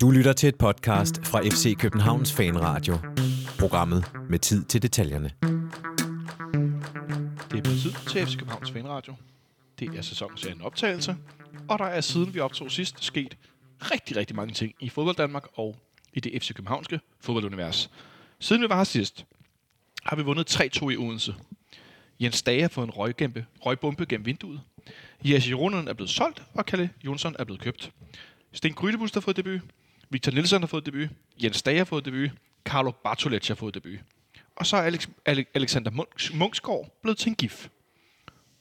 Du lytter til et podcast fra FC Københavns Fanradio. Programmet med tid til detaljerne. Det er blevet tid til FC Københavns Fanradio. Det er sæsonens optagelse, og der er siden vi optog sidst sket rigtig, rigtig mange ting i fodbold Danmark og i det FC Københavnske fodboldunivers. Siden vi var her sidst, har vi vundet 3-2 i Odense. Jens Dage har fået en røggæmpe, røgbombe gennem vinduet. Jesse Jeronen er blevet solgt, og Kalle Jonsson er blevet købt. Sten Grydebus har fået debut. Victor Nielsen har fået debut. Jens Dage har fået debut. Carlo Bartolec har fået debut. Og så er Alex, Ale, Alexander Munch, Munchsgaard blevet til en gif.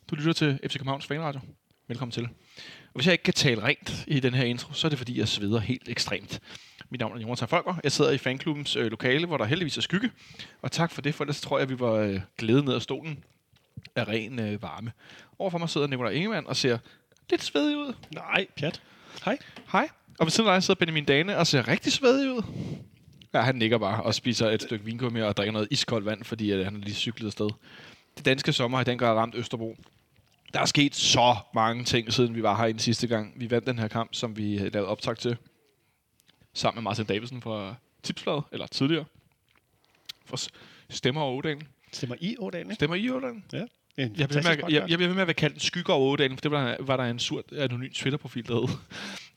Du lytter til FC Københavns Fanradio. Velkommen til. Og hvis jeg ikke kan tale rent i den her intro, så er det fordi, jeg sveder helt ekstremt. Mit navn er Jonathan Folker. Jeg sidder i fanklubbens øh, lokale, hvor der heldigvis er skygge. Og tak for det, for ellers tror jeg, at vi var øh, glædet ned af stolen af ren øh, varme. Overfor mig sidder Nicolai Ingemann og ser lidt svedig ud. Nej, pjat. Hej. Hej. Og ved siden af dig sidder Benjamin Dane og ser rigtig svedig ud. Ja, han nikker bare og spiser et stykke vingummi og drikker noget iskoldt vand, fordi øh, han er lige cyklet afsted. Det danske sommer har i den grad ramt Østerbro. Der er sket så mange ting, siden vi var her den sidste gang. Vi vandt den her kamp, som vi øh, lavede optag til. Sammen med Martin Davidsen fra Tipsbladet, eller tidligere. For Stemmer over Ådalen. Stemmer I Ådalen, ikke? Stemmer I Ådalen? Ja. En Jeg bliver, med, jeg, jeg bliver ved med at være kaldt en skygge over Ådalen, for det var, var der en surt anonym Twitter-profil, der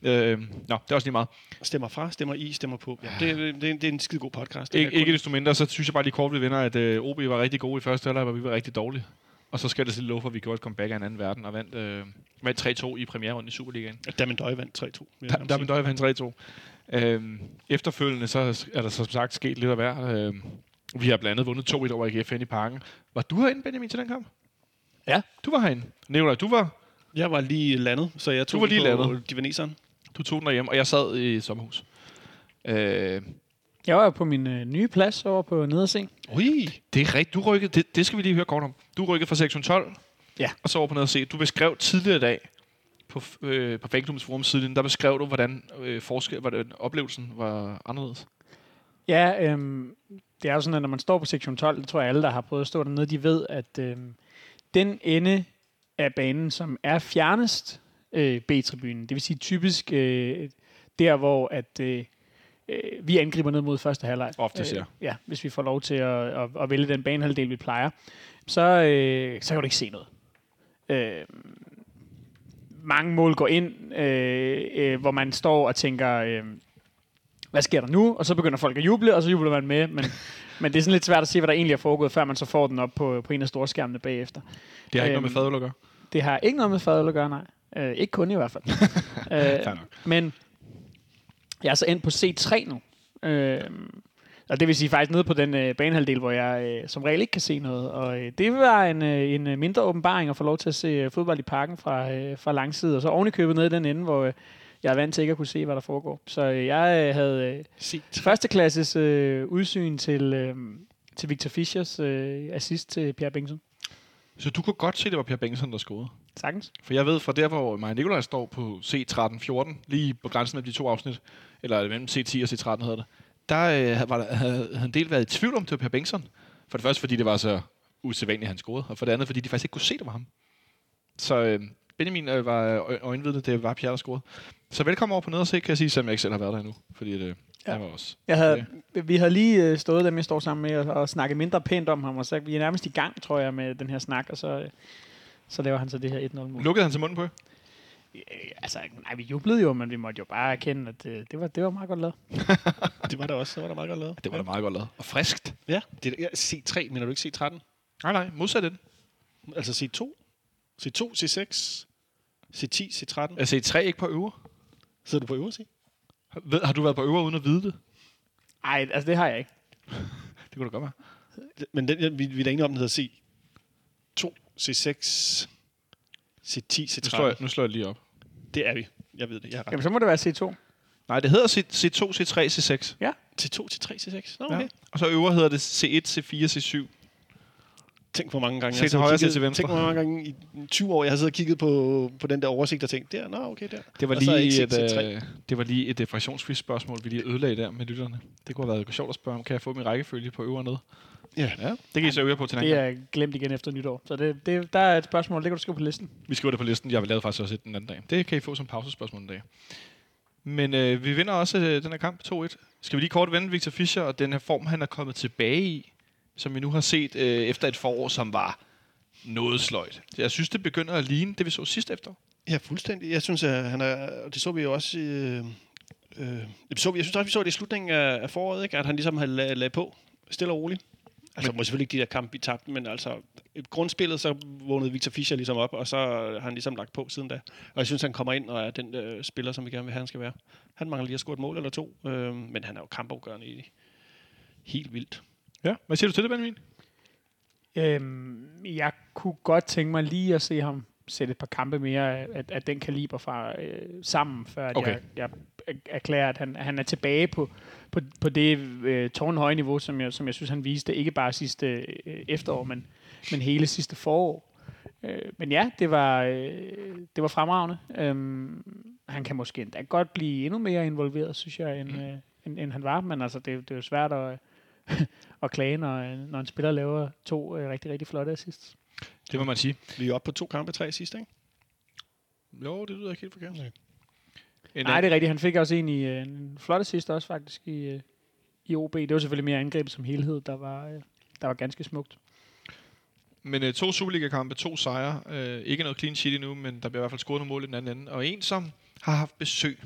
hed. øh, nå, det er også lige meget. Stemmer fra, stemmer I, stemmer på. Ja, det, det, det, er en- skide god podcast. Det Ik- ikke kun- desto mindre, så synes jeg bare lige kort, vi vinder, at øh, OB var rigtig gode i første halvleg, hvor vi var rigtig dårlige. Og så skal det lige love for, at vi gjorde et comeback af en anden verden og vandt, øh, vandt 3-2 i premiererunden i Superligaen. Damen Døje vandt 3-2. vil jeg Der, nærmest der er sige. min døje vandt 3-2. Øhm, efterfølgende så er der som sagt sket lidt af hver. Øhm, vi har blandt andet vundet 2-1 over AGF i parken. Var du herinde, Benjamin, til den kamp? Ja. Du var herinde. Nicolaj, du var, Jeg var lige landet, så jeg tog var den lige på landet. Divaneseren. du tog den derhjemme, og jeg sad i sommerhus. Øh, Jeg var på min øh, nye plads over på Nederseng. Ui. Det er rigtigt. Du rykkede, det, det skal vi lige høre kort om. Du rykkede fra sektion 12, Ja. og så over på ned og se. Du beskrev tidligere i dag på, øh, på Fanklubbens forum siden, der beskrev du, hvordan, øh, forskel, hvordan oplevelsen var anderledes. Ja, øhm, det er jo sådan, at når man står på sektion 12, det tror jeg alle, der har prøvet at stå dernede, de ved, at øhm, den ende af banen, som er fjernest øh, B-tribunen, det vil sige typisk øh, der, hvor at, øh, øh, vi angriber ned mod første halvleg. Oftest, ja. Øh, ja, hvis vi får lov til at, at, at vælge den banehalvdel, vi plejer, så, øh, så kan du ikke se noget. Øh, mange mål går ind, øh, øh, hvor man står og tænker, øh, hvad sker der nu? Og så begynder folk at juble, og så jubler man med. Men, men det er sådan lidt svært at se, hvad der egentlig er foregået, før man så får den op på, på en af storskærmene bagefter. Det har ikke noget med Øhm, fadøl at gøre. Det har ikke noget med fadøl at gøre, nej. Øh, ikke kun i hvert fald. Øh, men jeg er så endt på C3 nu. Øh, og det vil sige faktisk nede på den øh, banehalvdel, hvor jeg øh, som regel ikke kan se noget. Og øh, det var en, øh, en øh, mindre åbenbaring at få lov til at se øh, fodbold i parken fra, øh, fra langside. Og så ovenikøbet nede i den ende, hvor øh, jeg er vant til ikke at kunne se, hvad der foregår. Så øh, jeg øh, havde øh, Set. førsteklasses øh, udsyn til, øh, til Victor Fischers øh, assist til Pierre Bengtsson. Så du kunne godt se, at det var Per Bengtsson, der scorede. Sagtens. For jeg ved, fra der, hvor og Nikolaj står på C13-14, lige på grænsen mellem de to afsnit, eller mellem C10 og C13 hedder det, der øh, var der, havde, en del været i tvivl om, det var Per Bengtsson. For det første, fordi det var så usædvanligt, han scorede, og for det andet, fordi de faktisk ikke kunne se, det var ham. Så øh, Benjamin øh, var øjenvidne, det var Pierre, der scorede. Så velkommen over på ned og se, kan jeg sige, selvom jeg ikke selv har været der endnu. Fordi det, ja. Ja. jeg var også. Jeg havde, Vi havde lige øh, stået dem, jeg står sammen med, og, og snakket mindre pænt om ham, og så vi er nærmest i gang, tror jeg, med den her snak, og så, øh, så laver han så det her 1-0-mål. Lukkede han til munden på? jer? Øh, altså, nej, vi jublede jo, men vi måtte jo bare erkende, at øh, det, var, det var meget godt lavet. Det var der også. Det var der meget godt lavet. Det var da meget godt lavet. Og friskt. Ja. Det er, ja, C3, mener du ikke C13? Nej, nej, modsat den. Altså C2? C2, C6, C10, C13. Er C3 ikke på øver? Sidder du på C? Ved- Har du været på øver uden at vide det? Nej, altså det har jeg ikke. Det kunne da godt være. Men den, vi, vi er enige om, den hedder C2, C6, C10, Nu C13. slår, jeg, nu slår jeg lige op. Det er vi. Jeg ved det. Jeg har ret. Jamen, så må det være C2. Nej, det hedder C, C2, C3, C6. Ja. C2, C3, C6. Nå, okay. Ja. Og så øver hedder det C1, C4, C7. Tænk, hvor mange gange Se jeg til har højre, se til kigget- venstre. Tænk, hvor mange gange i 20 år, jeg har siddet og kigget på, på den der oversigt og tænkt, der, nå, okay, der. Det var er lige et, C3. øh, det var lige et friktionsfrit spørgsmål, vi lige ødelagde der med lytterne. Det kunne have været sjovt at spørge om, kan jeg få min rækkefølge på øver og ned? Ja. Ja, det kan I så øve på til den Det gang. er glemt igen efter nytår. Så det, det, der er et spørgsmål, det kan du skrive på listen. Vi skriver det på listen. Jeg lavede faktisk også et den anden dag. Det kan I få som pausespørgsmål en dag. Men øh, vi vinder også øh, den her kamp 2-1. Skal vi lige kort vende Victor Fischer og den her form, han er kommet tilbage i, som vi nu har set øh, efter et forår, som var noget sløjt. Jeg synes, det begynder at ligne det, vi så sidst efter. Ja, fuldstændig. Jeg synes, at han er, og det så vi jo også i, øh, øh, det så, vi- jeg synes også, vi så det i slutningen af, af foråret, ikke? at han ligesom havde lagt lag på, stille og roligt. Altså, men, selvfølgelig ikke de der kampe, vi tabte, men altså, et grundspillet, så vågnede Victor Fischer ligesom op, og så har han ligesom lagt på siden da. Og jeg synes, han kommer ind og er den øh, spiller, som vi gerne vil have, han skal være. Han mangler lige at score et mål eller to, øh, men han er jo kampafgørende i helt vildt. Ja. Hvad siger du til det, Benjamin? Øhm, jeg kunne godt tænke mig lige at se ham sætte et par kampe mere af, af, den kaliber fra øh, sammen, før at Okay. jeg, jeg erklærer, at han, han er tilbage på, på, på det øh, tårnhøje niveau, som jeg, som jeg synes, han viste, ikke bare sidste øh, efterår, men, men hele sidste forår. Øh, men ja, det var, øh, det var fremragende. Øhm, han kan måske endda godt blive endnu mere involveret, synes jeg, end, øh, end, end han var. Men altså, det, det er jo svært at, at klage, når, når en spiller laver to øh, rigtig, rigtig flotte assists. Det må man sige. Vi er oppe på to kampe, tre sidste, ikke? Jo, det lyder ikke helt forkert. Nej. En Nej, det er rigtigt. Han fik også en i øh, en flot assist også faktisk i, øh, i OB. Det var selvfølgelig mere angrebet som helhed, der var, øh, der var ganske smukt. Men øh, to Superliga-kampe, to sejre. Øh, ikke noget clean sheet endnu, men der bliver i hvert fald scoret nogle mål i den anden ende. Og en, som har haft besøg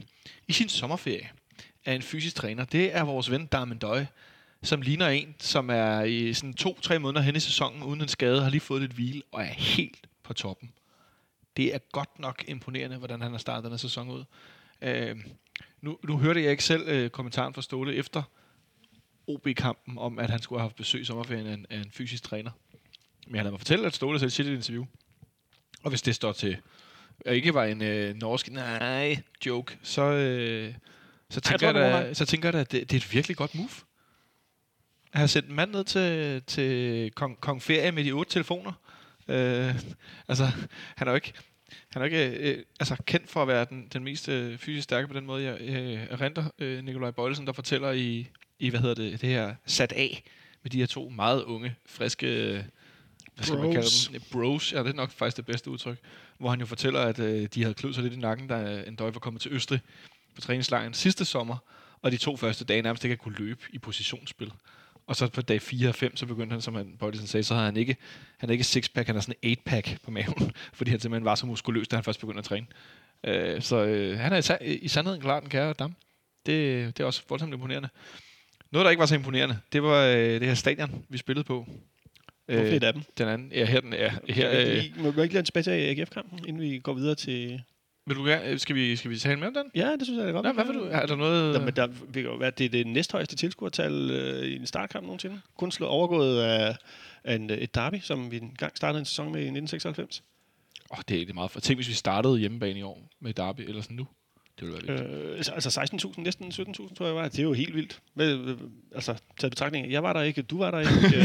i sin sommerferie af en fysisk træner, det er vores ven Darmen Døje, som ligner en, som er i sådan to-tre måneder hen i sæsonen uden en skade, har lige fået lidt hvile og er helt på toppen. Det er godt nok imponerende, hvordan han har startet den her sæson ud. Øh, nu, nu hørte jeg ikke selv øh, kommentaren fra Ståle efter OB-kampen om, at han skulle have haft besøg i sommerferien af en, af en fysisk træner. Men han havde mig fortælle, at Ståle selv siger det i et interview. Og hvis det står til, at ikke var en øh, norsk nej joke, så, øh, så, tænker, jeg, da, så tænker jeg da, at det, det er et virkelig godt move. Har sendt en mand ned til, til Kong, Kong Ferie med de otte telefoner. Øh, altså, han er jo ikke, han er ikke øh, altså, kendt for at være den, den mest øh, fysisk stærke på den måde. Jeg øh, erindrer øh, Nikolaj Bøjlesen, der fortæller i, i, hvad hedder det, det her sat af med de her to meget unge, friske, øh, hvad skal man kalde Bros. dem? Bros, ja, det er nok faktisk det bedste udtryk. Hvor han jo fortæller, at øh, de havde kløet sig lidt i nakken, da en døj var kommet til Østrig på træningslejren sidste sommer, og de to første dage nærmest ikke kunne løbe i positionsspil. Og så på dag 4 og 5, så begyndte han, som han Bøjlesen sagde, så havde han ikke, han er ikke sixpack, han har sådan en 8-pack på maven, fordi han simpelthen var så muskuløs, da han først begyndte at træne. Øh, så øh, han er i, i sandheden klar, den kære dam. Det, det er også voldsomt imponerende. Noget, der ikke var så imponerende, det var øh, det her stadion, vi spillede på. Hvor fedt af dem. Den anden, ja, her, den, ja, her, øh, øh, må vi ikke lade tilbage til AGF-kampen, inden vi går videre til... vil du gerne, øh, skal vi, skal vi tale mere om den? Ja, det synes jeg er godt. Ja, hvad vil du, er der noget... Ja, men der vil jo være, det er det næsthøjeste tilskuertal øh, i en startkamp nogensinde. Kun slået overgået af, af en, et derby, som vi engang startede en sæson med i 1996. Åh, det, er- det er meget for. Tænk, hvis vi startede hjemmebane i år med Derby, eller sådan nu. Det ville være vildt. Øh, altså 16.000, næsten 17.000 tror jeg var. Det er jo helt vildt. Hvad, øh, altså, taget betragtning, jeg var der ikke, du var der ikke.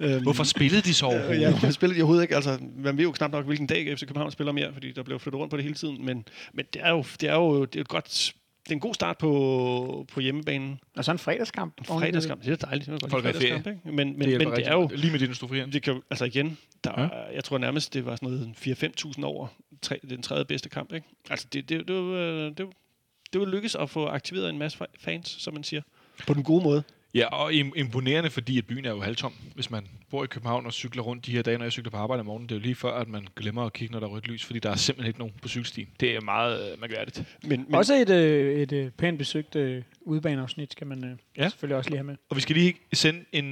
øh, øh, Hvorfor spillede de så Øh, overhovedet? Ja, hvorfor spillede de overhovedet ikke? Altså, man ved jo knap nok, hvilken dag FC København spiller mere, fordi der blev flyttet rundt på det hele tiden. Men, men det er jo, det er jo det er et godt... Det er en god start på, på hjemmebanen. Og så en fredagskamp. En fredagskamp, det er dejligt. Det er godt Folk er ferie. ikke? Men, men, det men det er jo... Lige med det, du stod fri Det kan, jo- altså igen, der, Ja. jeg tror nærmest, det var sådan noget 4-5.000 over tre, den tredje bedste kamp. Ikke? Altså det, det, det, var, det, var- det var lykkes at få aktiveret en masse fa- fans, som man siger. På den gode måde. Ja, og im- imponerende, fordi at byen er jo halvtom. Hvis man bor i København og cykler rundt de her dage, når jeg cykler på arbejde om morgenen, det er jo lige før, at man glemmer at kigge, når der er rødt lys, fordi der er simpelthen ikke nogen på cykelstien. Det er meget øh, mærkværdigt. Men, men også et, øh, et øh, pænt besøgt øh, udebaneafsnit, skal man øh, Ja. selvfølgelig også lige have med. Og vi skal lige sende en,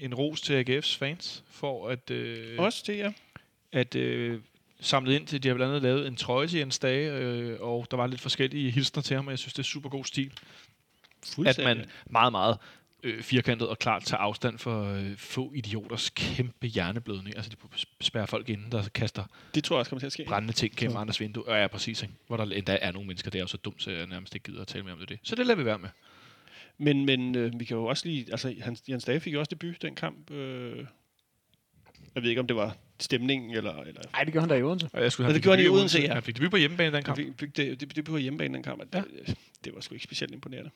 en ros til AGF's fans, for at, øh, også det, ja. at øh, samlet ind til, de har blandt andet lavet en trøje til Jens Dage, øh, og der var lidt forskellige hilsner til ham, og jeg synes, det er super god stil. at man meget, meget øh, firkantet og klart tager afstand for øh, få idioters kæmpe hjerneblødning. Altså, de spærrer folk inde, der kaster Det tror jeg også kommer til at ske. brændende ting gennem Så. andres vindue. Og ja, præcis, ikke? Hvor der endda er nogle mennesker, det er jo så dumt, så jeg nærmest ikke gider at tale mere om det. det. Så det lader vi være med. Men, men øh, vi kan jo også lige... Altså, Hans, Jens Dage fik jo også debut den kamp. Øh, jeg ved ikke, om det var stemningen, eller... eller Nej, det gør han da i Odense. Og jeg skulle Og det gjorde han i debut Odense, ja. Han fik debut på hjemmebane den han kamp. fik, fik det, det, det på hjemmebane den kamp. Ja. Ja. Det, det, var sgu ikke specielt imponerende.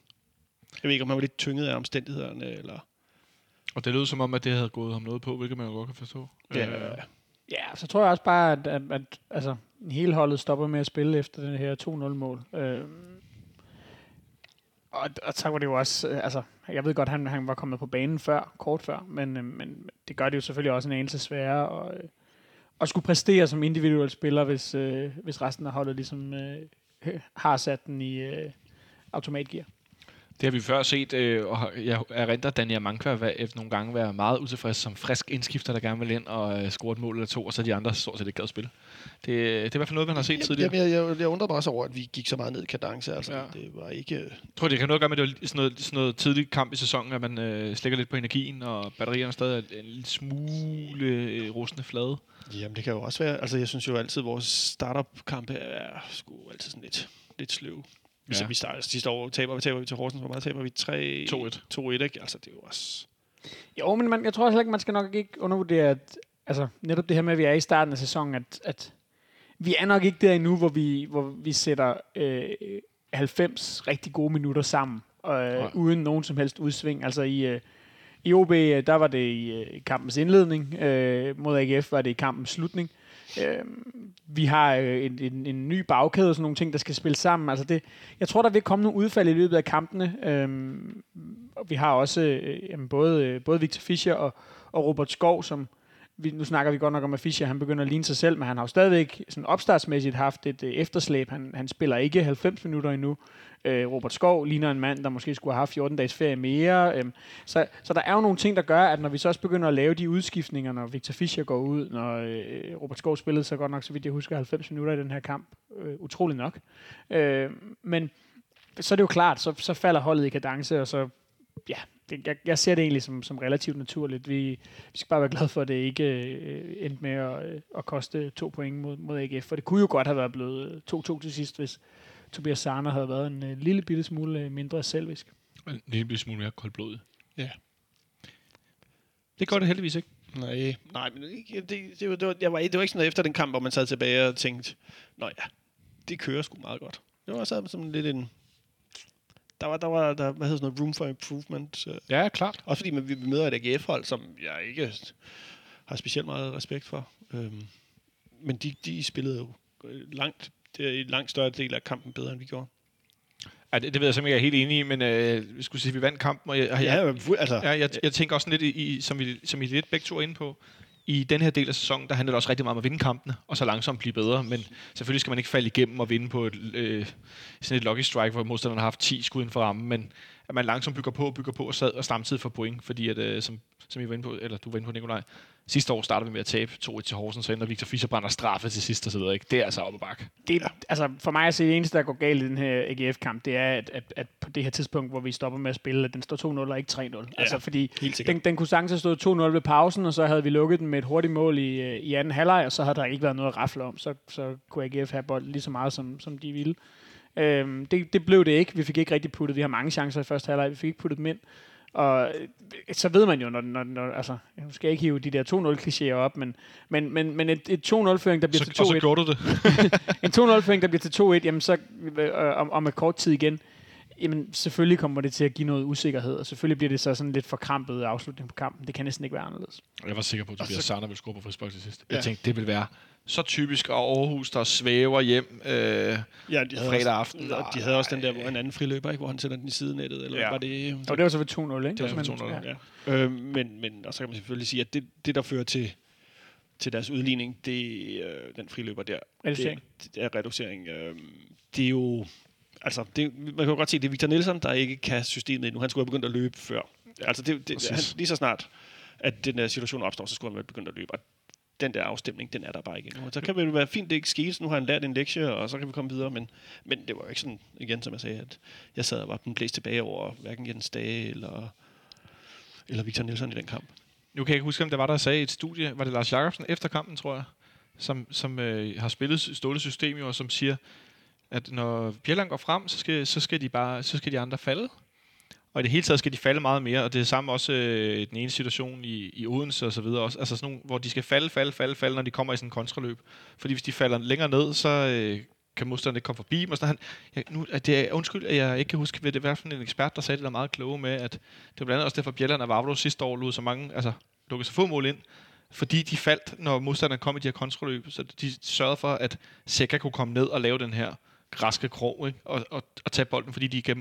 Jeg ved ikke, om han var lidt tynget af omstændighederne, eller... Og det lød som om, at det havde gået ham noget på, hvilket man jo godt kan forstå. Ja, Øh, Ja, så tror jeg også bare, at, at, at altså, hele holdet stopper med at spille efter den her 2-0-mål. Øh, Og, og så var det jo også, øh, altså, jeg ved godt, han, han var kommet på banen før, kort før, men, øh, men det gør det jo selvfølgelig også en anelse sværere at, øh, at skulle præstere som individuel spiller, hvis, øh, hvis resten af holdet ligesom øh, har sat den i øh, automatgear. Det har vi før set, øh, og jeg erindrer Daniel Mankva være, efter nogle gange være meget utilfreds som frisk indskifter, der gerne vil ind og øh, score et mål eller to, og så de andre stort set ikke gad spille. Det, det er i hvert fald noget, man har set tidligere. Jamen, jeg, jeg, jeg undrer mig også over, at vi gik så meget ned i kadence. Altså, Ja. Det var ikke... Jeg tror, det kan noget at gøre med, at det var sådan noget, sådan noget tidlig kamp i sæsonen, at man øh, slækker lidt på energien, og batterierne stadig er en lille smule øh, rustende flade. Jamen, det kan jo også være... Altså, jeg synes jo altid, at vores startup-kampe er sgu altid sådan lidt, lidt sløv. Hvis Ja. ja. vi starter sidste år, taber, taber vi til Horsens, hvor meget taber vi? 3... 2-1. 2-1, ikke? Altså, det er jo også... Jo, men man, jeg tror heller ikke, man skal nok ikke undervurdere, at altså, netop det her med, at vi er i starten af sæsonen, at, at vi er nok ikke der endnu, hvor vi, hvor vi sætter øh, 90 rigtig gode minutter sammen, øh, uden nogen som helst udsving. Altså i, øh, i OB, øh, der var det i øh, kampens indledning, øh, mod AGF var det i kampens slutning. Øh, Øhm, vi har øh, en, en, en ny bagkæde og sådan nogle ting, der skal spille sammen. Altså det, jeg tror, der vil komme nogle udfald i løbet af kampene. Øh, og vi har også øh, både, øh, både Victor Fischer og, og Robert Skov, som vi, nu snakker vi godt nok om, at Fischer han begynder at ligne sig selv, men han har jo stadigvæk sådan opstartsmæssigt haft et øh, efterslæb. Han, han spiller ikke 90 minutter endnu. Øh, Robert Skov ligner en mand, der måske skulle have haft 14 dages ferie mere. Øh, så, så der er jo nogle ting, der gør, at når vi så også begynder at lave de udskiftninger, når Victor Fischer går ud, når øh, Robert Skov spillede så godt nok, så vidt jeg husker, 90 minutter i den her kamp. Øh, utrolig nok. Øh, men så er det jo klart, så, så falder holdet i kadence, og så, ja, det, jeg, jeg ser det egentlig som, som relativt naturligt. Vi, vi skal bare være glade for, at det ikke øh, endte med at, øh, at koste to point mod, mod AGF, for det kunne jo godt have været blevet 2-2 til sidst, hvis Tobias Sarner havde været en øh, lille bitte smule øh, mindre selvisk. En lille smule mere koldblodet. Ja. Det gør det heldigvis ikke. Nej, nej, men det, det, var, det, var, jeg var, det var ikke sådan noget efter den kamp, hvor man sad tilbage og tænkte, nå ja, det kører sgu meget godt. Det var så som lidt en... Der var, der var der, hvad hedder sådan noget, room for improvement. øh, Ja, klart. Også fordi man, vi møder et AGF-hold, som jeg ikke har specielt meget respekt for. Øhm, men de, de spillede jo øh, langt, er en langt større del af kampen bedre, end vi gjorde. Ja, det, det ved jeg simpelthen ikke, jeg er helt enig i, men øh, vi skulle sige, at vi vandt kampen, og jeg, jeg, jeg, altså, Ja, jeg, jeg tænker også lidt, i, i, som, vi, som I lidt begge to er inde på, i den her del af sæsonen, der handler det også rigtig meget om at vinde kampene, og så langsomt blive bedre, men selvfølgelig skal man ikke falde igennem og vinde på et, øh, sådan et lucky strike, hvor modstanderen har haft 10 skud inden for rammen, men at man langsomt bygger på og bygger på og, sad, og samtidig får point, fordi at, øh, som, som I var inde på, eller du var inde på, Nikolaj, sidste år startede vi med at tabe 2-1 til Horsens, så ender Victor Fischer brænder straffe til sidst og så videre, ikke? Det er altså op ad bakke. Det, ja. altså for mig at se, det eneste, der går galt i den her AGF-kamp, det er, at, at, at på det her tidspunkt, hvor vi stopper med at spille, at den står 2-0 og ikke 3-0. Ja, altså fordi den, den kunne sagtens have stået 2-0 ved pausen, og så havde vi lukket den med et hurtigt mål i, øh, i anden halvleg, og så havde der ikke været noget at rafle om. Så, så kunne AGF have bolden lige så meget, som, som de ville. Øhm, det, det blev det ikke. Vi fik ikke rigtig puttet, vi har mange chancer i første halvleg, vi fik ikke puttet dem ind. Og øh, så ved man jo, når, når, når altså, nu skal jeg ikke hive de der 2-0-klichéer op, men, men, men, men et, et 2-0-føring, der bliver Så, til og så 2-1, gjorde du det. en 2-0-føring, der bliver til 2-1, jamen så øh, om, om et kort tid igen, jamen selvfølgelig kommer det til at give noget usikkerhed, og selvfølgelig bliver det så sådan lidt forkrampet afslutning på kampen. Det kan næsten ikke være anderledes. Jeg var sikker på, at Tobias Sarner ville score på frispark til sidst. Ja. Jeg tænkte, det ville være så typisk at Aarhus, der svæver hjem. Øh, Ja, de havde Fredag også, aften. Og de havde også den der, hvor en anden friløber, ikke, hvor han sætter den i sidenettet, eller Ja. var det... Og det var så ved 2-0, ikke? Det var så ved Men- 2-0, ja. Ja. Øh, men, men, og så kan man selvfølgelig sige, at det, det der fører til, til deres udligning, det øh, den friløber der. Reducering. Det, det er reducering. Øh, det er jo... Altså, det, man kan jo godt se, det er Victor Nielsen, der ikke kan systemet endnu. Han skulle have begyndt at løbe før. Ja, altså, det, det, han, lige så snart, at den der situation opstår, så skulle han være begyndt at løbe. Og den der afstemning, den er der bare ikke endnu. Så kan det være fint, det ikke skete, så nu har han lært en lektie, og så kan vi komme videre. Men, men det var jo ikke sådan, igen, som jeg sagde, at jeg sad og var den blæst tilbage over hverken Jens Dage eller, eller Victor Nielsen i den kamp. Nu kan jeg ikke huske, om der var der sagde i et studie, var det Lars Jakobsen efter kampen, tror jeg, som, som øh, har spillet Ståle System og som siger, at når Bjelland går frem, så skal, så skal de bare, så skal de andre falde. Og i det hele taget skal de falde meget mere, og det er samme også øh, den ene situation i, i Odense og så videre også. Altså sådan nogle, hvor de skal falde, falde, falde, falde, når de kommer i sådan en kontraløb. Fordi hvis de falder længere ned, så øh, kan modstanderen ikke komme forbi dem. Og sådan, han, jeg, nu, at det er, undskyld, at jeg ikke kan huske, hvad det var for en ekspert, der sagde det der meget kloge med, at det var blandt andet også derfor, Bjelland og Vavlo sidste år lod så mange, altså lukkede så få mål ind, fordi de faldt, når modstanderen kom i de her kontraløb. så de sørgede for, at Seca kunne komme ned og lave den her græske krog, ikke? Og, og, og tage bolden, fordi de gav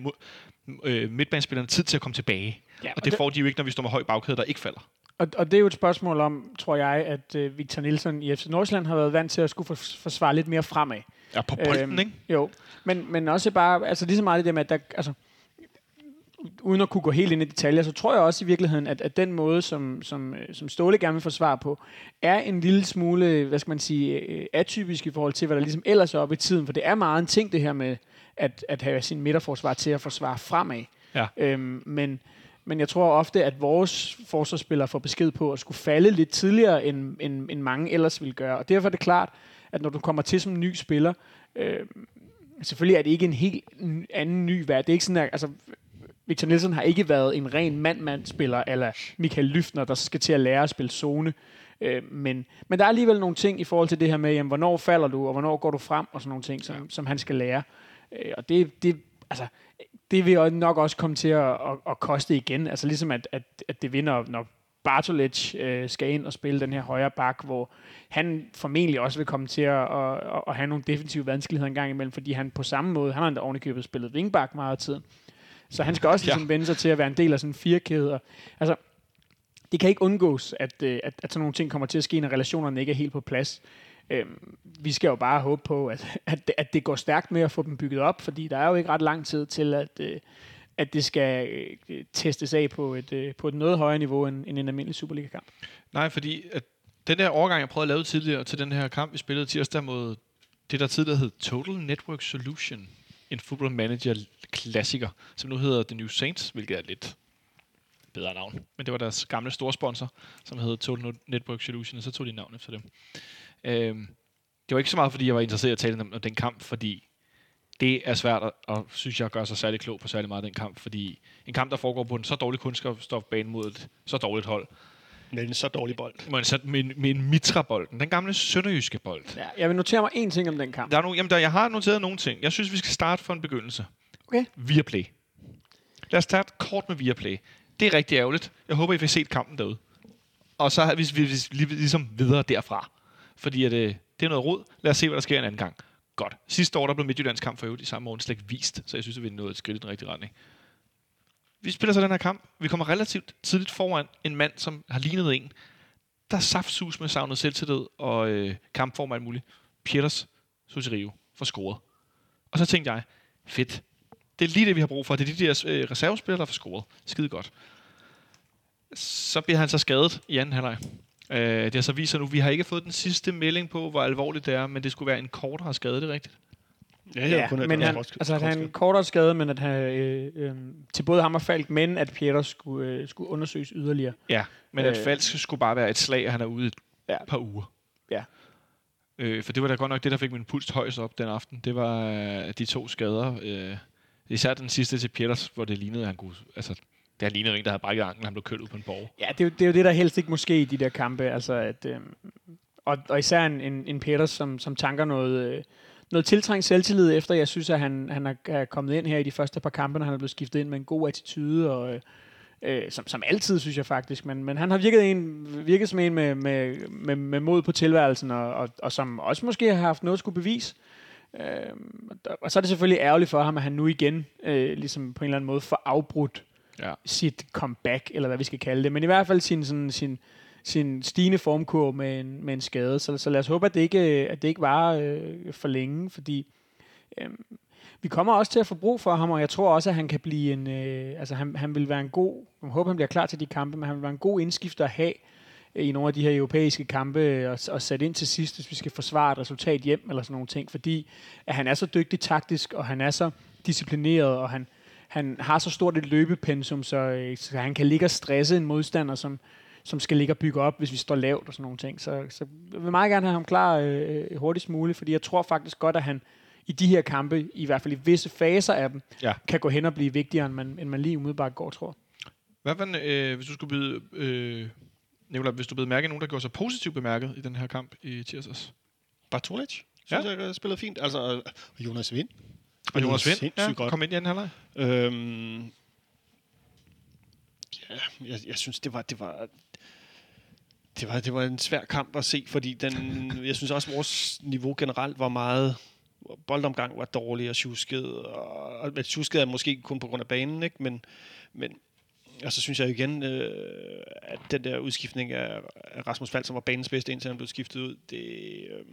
øh, midtbanespillerne tid til at komme tilbage. Ja, og det får de jo ikke, når vi står med høj bagkæde, der ikke falder. Og, og det er jo et spørgsmål om, tror jeg, at øh, Victor Nielsen i FC Nordsjælland har været vant til at skulle for, forsvare lidt mere fremad. Ja, på bolden, øhm, ikke? Jo, men, men også bare, altså lige så meget det der med, at der, altså, uden at kunne gå helt ind i detaljer, så tror jeg også i virkeligheden, at, at den måde, som, som, øh, som Ståle gerne vil få svar på, er en lille smule, hvad skal man sige, øh, atypisk i forhold til, hvad der ligesom ellers er oppe i tiden. For det er meget en ting, det her med at, at have sin midterforsvar til at forsvare fremad. Ja. Øhm, men, men jeg tror ofte, at vores forsvarsspillere får besked på at skulle falde lidt tidligere, end, end, end mange ellers ville gøre. Og derfor er det klart, at når du kommer til som ny spiller, øh, selvfølgelig er det ikke en helt anden ny værd. Det er ikke sådan, at, altså, Victor Nielsen har ikke været en ren mand-mand-spiller, eller Michael Lyftner, der skal til at lære at spille zone. Øh, men, men der er alligevel nogle ting i forhold til det her med, jamen, hvornår falder du, og hvornår går du frem, og sådan nogle ting, som, som han skal lære. Øh, og det, det, altså, det vil nok også komme til at, at, at koste igen. Altså ligesom at, at, at det vinder, når Bartolic øh, skal ind og spille den her højre bak, hvor han formentlig også vil komme til at, at, at, have nogle defensive vanskeligheder en gang imellem, fordi han på samme måde, han har endda ovenikøbet spillet wingback meget af tiden. Så han skal også ligesom ja. vende sig til at være en del af sådan en firekæde. Altså, det kan ikke undgås, at, øh, at, at sådan nogle ting kommer til at ske, når relationerne ikke er helt på plads. Øhm, vi skal jo bare håbe på, at, at, at det går stærkt med at få dem bygget op, fordi der er jo ikke ret lang tid til, at, øh, at det skal øh, testes af på et, på et noget højere niveau end, end en almindelig Superliga-kamp. Nej, fordi at den der overgang, jeg prøvede at lave tidligere til den her kamp, vi spillede tirsdag mod det, der tidligere hed Total Network Solution, en football manager klassiker, som nu hedder The New Saints, hvilket er lidt bedre navn. Men det var deres gamle store sponsor, som hed Total Network Solution, og så tog de navn efter dem. Øhm, det var ikke så meget, fordi jeg var interesseret i at tale om, om den kamp, fordi det er svært at, og synes jeg, gøre sig særlig klog på særlig meget den kamp, fordi en kamp, der foregår på en så dårlig kunskabsstofbane mod et så dårligt hold, med en så dårlig bold. Men så med, med en mitra-bold. Den gamle sønderjyske bold. Ja, jeg vil notere mig en ting om den kamp. Der er no, jamen, der, jeg har noteret nogle ting. Jeg synes, vi skal starte fra en begyndelse. Okay. Viaplay. Lad os starte kort med Viaplay. Det er rigtig ærgerligt. Jeg håber, I får set kampen derude. Og så har vi, vi, vi ligesom videre derfra. Fordi at, øh, det er noget rod. Lad os se, hvad der sker en anden gang. Godt. Sidste år, der blev Midtjyllands kamp for øvrigt i samme år slet ikke vist. Så jeg synes, at vi er nået et skridt i den rigtige retning. Vi spiller så den her kamp. Vi kommer relativt tidligt foran en mand, som har lignet en, der saftsus med savnet selvtillid og øh, kampform alt muligt. Pieters Sotirio for scoret. Og så tænkte jeg, fedt. Det er lige det, vi har brug for. Det er de der øh, reservespillere, der får scoret. Skide godt. Så bliver han så skadet i anden halvleg. Øh, det har så vist sig nu, vi har ikke fået den sidste melding på, hvor alvorligt det er, men det skulle være en kortere skade, det er rigtigt? Ja, ja, kun men han, altså at han kortere skade, men at han, øh, øh, til både ham og Falk, men at Peter skulle, øh, skulle undersøges yderligere. Ja, men øh, at Falk skulle bare være et slag, og han er ude et ja. par uger. Ja. Øh, for det var da godt nok det, der fik min puls højst op den aften. Det var øh, de to skader. Øh, især den sidste til Peters, hvor det lignede, at han kunne... Altså, det har lignet en, der havde brækket anklen, han blev kørt ud på en borg. Ja, det er, jo, det er jo det, der helst ikke måske i de der kampe. Altså, at, øh, og, og især en, en, en Peters, som, som tanker noget... Øh, noget tiltrængt selvtillid, efter jeg synes, at han, han er kommet ind her i de første par kampe, når han er blevet skiftet ind med en god attitude, og, øh, som, som altid, synes jeg faktisk. Men, men han har virket, en, virket som en med, med, med, med mod på tilværelsen, og, og, og som også måske har haft noget at skulle bevise. Øh, og så er det selvfølgelig ærgerligt for ham, at han nu igen øh, ligesom på en eller anden måde får afbrudt ja. sit comeback, eller hvad vi skal kalde det. Men i hvert fald sin, sådan, sin, sin stigende formkurve med en, med en skade. Så, så lad os håbe, at det ikke, at det ikke var øh, for længe, fordi øh, vi kommer også til at få brug for ham, og jeg tror også, at han kan blive en, øh, altså han, han vil være en god, jeg håber, han bliver klar til de kampe, men han vil være en god indskifter at have øh, i nogle af de her europæiske kampe og, og sætte ind til sidst, hvis vi skal forsvare et resultat hjem eller sådan nogle ting, fordi at han er så dygtig taktisk, og han er så disciplineret, og han, han har så stort et løbepensum, så, øh, så han kan ligge og stresse en modstander, som, som skal ligge og bygge op, hvis vi står lavt og sådan nogle ting. Så, så jeg vil meget gerne have ham klar øh, hurtigst muligt, fordi jeg tror faktisk godt, at han i de her kampe, i hvert fald i visse faser af dem, ja. kan gå hen og blive vigtigere, end man, end man lige umiddelbart går, tror Hvad var øh, hvis du skulle byde, øh, Nicolai, hvis du blev mærke nogen, der gjorde sig positivt bemærket i den her kamp i tirsdags? Bartolic, synes ja. jeg spillede fint. Altså, og Jonas Vind. Og Jonas Vind, ja, godt. kom ind i anden halvleg. Øhm, ja, jeg, jeg synes, det var, det var det var, det var en svær kamp at se, fordi den, jeg synes også, at vores niveau generelt var meget boldomgang var dårlig og tjusket, og, og tjusket er måske kun på grund af banen, ikke? Men, men og så synes jeg igen, øh, at den der udskiftning af, Rasmus Fald, som var banens bedste, indtil han blev skiftet ud, det, øh,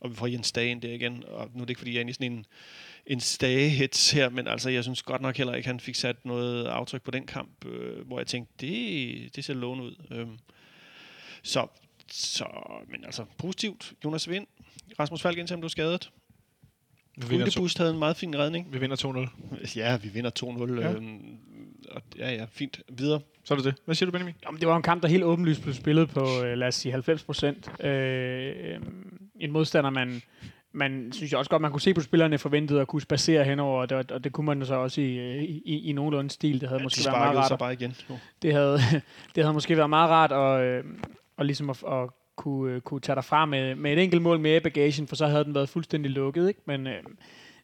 og vi får Jens Dage ind der igen, og nu er det ikke, fordi jeg er inde i sådan en, en stagehits her, men altså, jeg synes godt nok heller ikke, han fik sat noget aftryk på den kamp, øh, hvor jeg tænkte, det, det ser lovende ud. Øh, så, så, men altså, positivt. Jonas Vind, Rasmus Falk, indtil han blev skadet. Vi vinder, to, Boost havde en meget fin redning. vi vinder 2-0. Ja, vi vinder 2-0. Ja. Ja. Øhm, og, ja, ja, fint. Videre. Så er det det. Hvad siger du, Benjamin? Jamen, det var en kamp, der helt åbenlyst blev spillet på, øh, lad os sige, 90 procent. Øh, øh, en modstander, man, man synes jeg også godt, man kunne se på spillerne forventede at kunne spacere henover, og det, og det kunne man så også i, i, i, i nogenlunde stil. Det havde Ja, måske de været meget sparkede rart. at- bare igen. Nu. det havde, det havde måske været meget rart øh, og ligesom at, at kunne, øh, kunne tage derfra med, med et enkelt mål mere i bagagen, for så havde den været fuldstændig lukket. Ikke? Men øh,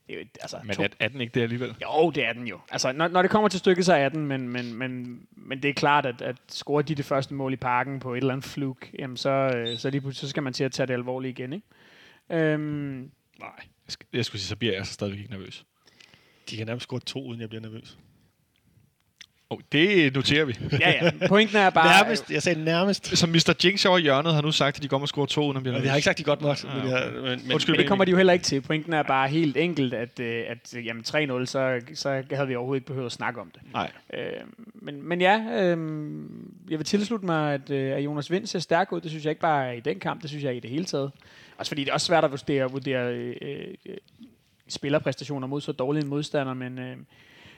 det er jo, altså, Men to, er, er den ikke det alligevel? jo, det er den jo. Altså, når, når det kommer til stykket, så er den, men, men, men, men det er klart, at, at scorer de det første mål i parken på et eller andet fluk, jamen så, øh, så, lige så skal man til at tage det alvorligt igen. Ikke? Øhm, Nej. Jeg, skal, jeg skulle sige, så bliver jeg altså stadigvæk ikke nervøs. De kan nærmest score to, uden jeg bliver nervøs. Oh, det noterer vi. ja, ja. Pointen er bare... Nærmest. Jeg sagde nærmest. Som Mr. Jinx over i hjørnet har nu sagt, at de kommer og score to, uden at blive Og nervøs. jeg har ikke sagt, de godt nok. Ja, Men, jeg, men, men, Undskyld, Men det kommer de jo heller ikke til. Pointen er bare helt enkelt, at, øh, at øh, jamen 3-0, så, så havde vi overhovedet ikke behøvet at snakke om det. Nej. Øh, men, men ja, øh, jeg vil tilslutte mig, at, øh, at Jonas Vind ser stærk ud. Det synes jeg ikke bare i den kamp, det synes jeg i det hele taget. Også fordi det er også svært at vurdere, vurdere øh, øh, spillerpræstationer mod så dårlige en modstander, men, øh,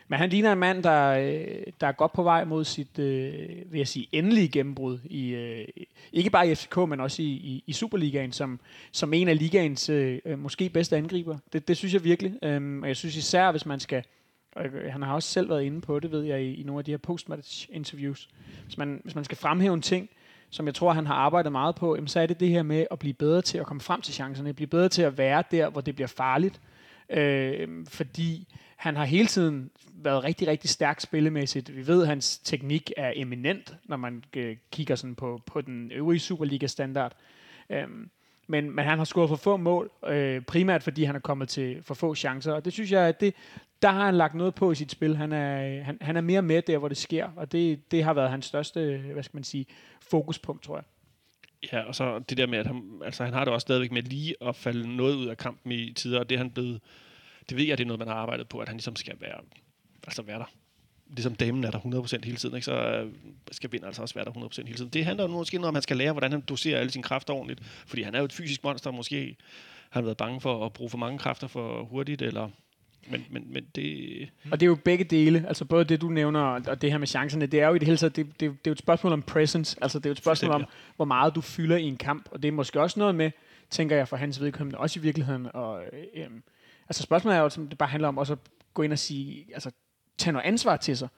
men han ligner en mand, der, øh, der er godt på vej mod sit, øh, vil jeg sige, endelige gennembrud. I, øh, ikke bare i FCK, men også i, i, i Superligaen, som, som en af ligaens øh, øh, måske bedste angriber. Det, det synes jeg virkelig. Øhm, og jeg synes især, hvis man skal han har også selv været inde på det, ved jeg, i, i nogle af de her postmatch interviews. Hvis man, hvis man skal fremhæve en ting, som jeg tror, han har arbejdet meget på, jamen, så er det det her med at blive bedre til at komme frem til chancerne, blive bedre til at være der, hvor det bliver farligt. Øh, fordi han har hele tiden været rigtig, rigtig stærk spillemæssigt. Vi ved, at hans teknik er eminent, når man øh, kigger sådan på, på den øvrige Superliga-standard. Øhm, men, men han har scoret for få mål, øh, primært fordi han er kommet til for få chancer, og det synes jeg, at det, der har han lagt noget på i sit spil. Han er, han, han er mere med der, hvor det sker, og det, det har været hans største, øh, hvad skal man sige, fokuspunkt, tror jeg. Ja, og så det der med, at han, altså, han har det også stadigvæk med lige at falde noget ud af kampen i tider, og det er han blevet, det ved jeg, det er noget, man har arbejdet på, at han ligesom skal være, altså være der. Ligesom damen er der 100% hele tiden, ikke? så øh, skal Vind altså også være der 100% hele tiden. Det handler jo måske noget om, at han skal lære, hvordan han doserer alle sine kræfter ordentligt, fordi han er jo et fysisk monster, måske har han været bange for at bruge for mange kræfter for hurtigt, eller men, men, men det... Og det er jo begge dele, altså både det, du nævner, og det her med chancerne, det er jo i det hele taget, det, det, det er jo et spørgsmål om presence, altså det er jo et spørgsmål om, hvor meget du fylder i en kamp, og det er måske også noget med, tænker jeg for hans vedkommende, også i virkeligheden, og øh, øhm, altså spørgsmålet er jo, som det bare handler om også at gå ind og sige, altså tage noget ansvar til sig,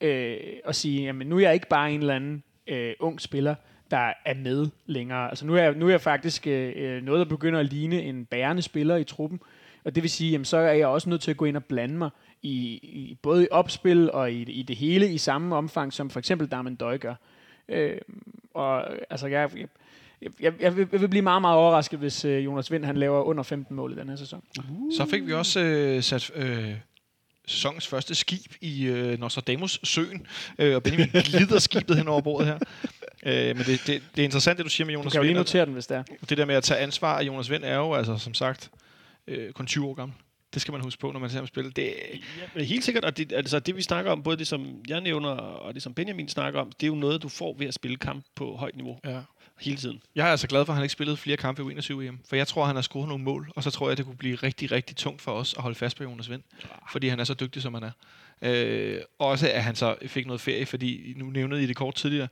øh, og sige, jamen nu er jeg ikke bare en eller anden øh, ung spiller, der er med længere. Altså nu er jeg, nu er jeg faktisk øh, øh, noget, der begynder at ligne en bærende spiller i truppen, og det vil sige, jamen, så er jeg også nødt til at gå ind og blande mig i, i både i opspil og i, i det hele i samme omfang, som for eksempel Darman Døj gør. Øh, og altså, jeg, jeg, jeg, jeg, vil, jeg vil blive meget, meget overrasket, hvis øh, Jonas Vind han laver under 15 mål i den her sæson. Så fik vi også øh, sat øh, sæsonens første skib i øh, Nostradamus søen, øh, og Benjamin glider skibet hen over bordet her. Øh, men det, det, det er interessant, det du siger med Du Jonas kan jo lige Vind. notere den, hvis det er. Det der med at tage ansvar af Jonas Vind er jo, altså som sagt, øh, kun 20 år gammel. Det skal man huske på, når man ser ham spille. Det, Ja, men helt sikkert, og det, altså det vi snakker om, både det som jeg nævner, og det som Benjamin snakker om, det er jo noget, du får ved at spille kamp på højt niveau ja. hele tiden. Jeg er altså glad for, at han ikke spillede flere kampe i 21 EM, for jeg tror, han har scoret nogle mål, og så tror jeg, det kunne blive rigtig, rigtig tungt for os at holde fast på Jonas Vind, fordi han er så dygtig, som han er. Øh, også at han så fik noget ferie, fordi nu nævnede I det kort tidligere,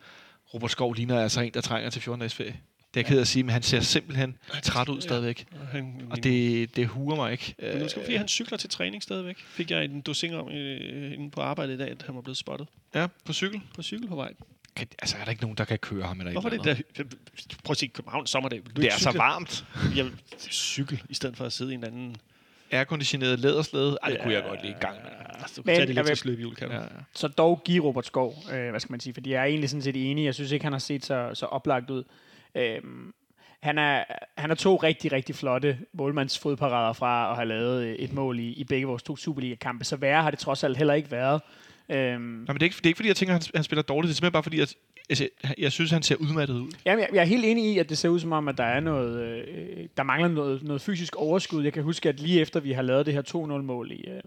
Robert Skov ligner altså en, der trænger til 14 dages ferie. Det er jeg ked af at sige, men han ser simpelthen træt ud stadigvæk. Og, han, Og det, det huer mig ikke. Men nu skal fordi han cykler til træning stadigvæk. Fik jeg en dosing om øh, inde på arbejde i dag, at han var blevet spottet Ja, på cykel. på cykel på vej. Kan, altså, er der ikke nogen, der kan køre ham eller Hvorfor er eller det andet? der? Prøv at se København sommerdag. Vil du Det er så cykle? varmt. Jeg vil cykel, i stedet for at sidde i en anden... Airconditioneret læderslæde. Ej, det kunne jeg godt lide i gang med. Altså, du Men kan tage det elektriske løbehjul, kan du? Ja, ja. Så dog give Robert Skov, øh, hvad skal man sige, fordi jeg er egentlig sådan set enig. Jeg synes ikke, han har set så, så oplagt ud. Øhm, han er, han er to rigtig, rigtig flotte målmandsfodparader fra at have lavet øh, et mål i, i begge vores to Superliga-kampe. Så værre har det trods alt heller ikke været. Øhm, Nej, men det er, ikke, det er ikke fordi, jeg tænker, at han, han spiller dårligt. Det er simpelthen bare fordi, at altså, jeg synes, han ser udmattet ud. Jamen, jeg, jeg er helt enig i, at det ser ud som om, at der er noget, øh, der mangler noget, noget fysisk overskud. Jeg kan huske, at lige efter vi har lavet det her 2-0-mål i, øh,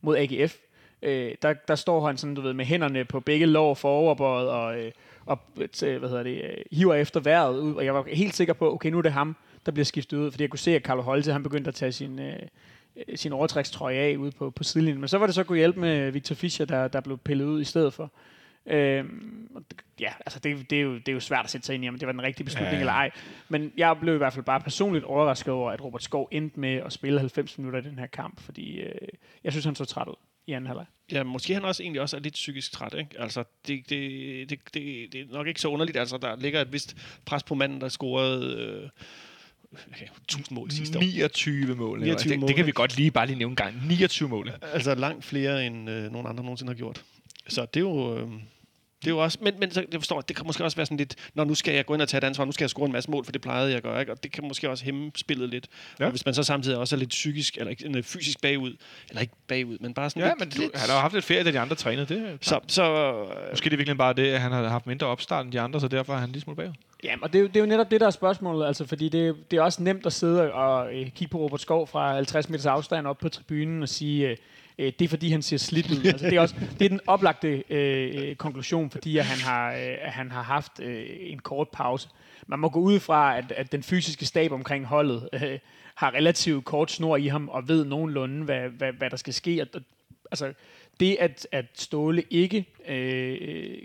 mod AGF, øh, der, der står han sådan, du ved, med hænderne på begge lår foroverbøjet og, øh, og øh, hvad hedder det, øh, hiver efter vejret ud. Og jeg var helt sikker på, okay, nu er det ham, der bliver skiftet ud, fordi jeg kunne se, at Carlo Holte, han begyndte at tage sin, øh, sin overtrækstrøje af ude på, på sidelinjen. Men så var det så kunne hjælpe med Victor Fischer, der, der blev pillet ud i stedet for. Øhm, ja, altså det, det, er jo, det er jo svært at sætte sig ind i, om det var den rigtige beslutning ja. eller ej. Men jeg blev i hvert fald bare personligt overrasket over, at Robert Skov endte med at spille 90 minutter i den her kamp, fordi øh, jeg synes, han så træt ud i anden halvleg. Ja, måske han også egentlig også er lidt psykisk træt, ikke? Altså, det, det, det, det, det er nok ikke så underligt. Altså, der ligger et vist pres på manden, der scorede øh, okay, 1000 mål sidste år. 29 mål. 29 29 det, mål, det kan vi godt lige bare lige nævne en gang. 29 mål. Altså langt flere, end øh, nogen andre nogensinde har gjort. Så det er jo... Øh, det er jo også, men, men så, jeg forstår, det kan måske også være sådan lidt, når nu skal jeg gå ind og tage et ansvar, nu skal jeg score en masse mål, for det plejede jeg at gøre, ikke? og det kan måske også hæmme spillet lidt. Ja. Og hvis man så samtidig også er lidt psykisk, eller ikke, øh, fysisk bagud, eller ikke bagud, men bare sådan Ja, lidt, men du, lidt, han har jo haft lidt ferie, da de andre trænede. Det er så, så øh, Måske er det virkelig bare det, at han har haft mindre opstart end de andre, så derfor er han lige smule bagud. Ja, og det, er jo- det er jo netop det, der er spørgsmålet, altså, fordi det, det er også nemt at sidde og øh, kigge på Robert Skov fra 50 meters afstand op på tribunen og sige, øh, øh, det er fordi, han ser slidt ud. altså, det, er også, det er den oplagte øh, øh, konklusion, fordi at han, har, øh, at han har haft øh, en kort pause. Man må gå ud fra, at, at den fysiske stab omkring holdet øh, har relativt kort snor i ham og ved nogenlunde, hvad, hvad, hvad der skal ske. Og, altså, det, at, at Ståle ikke øh,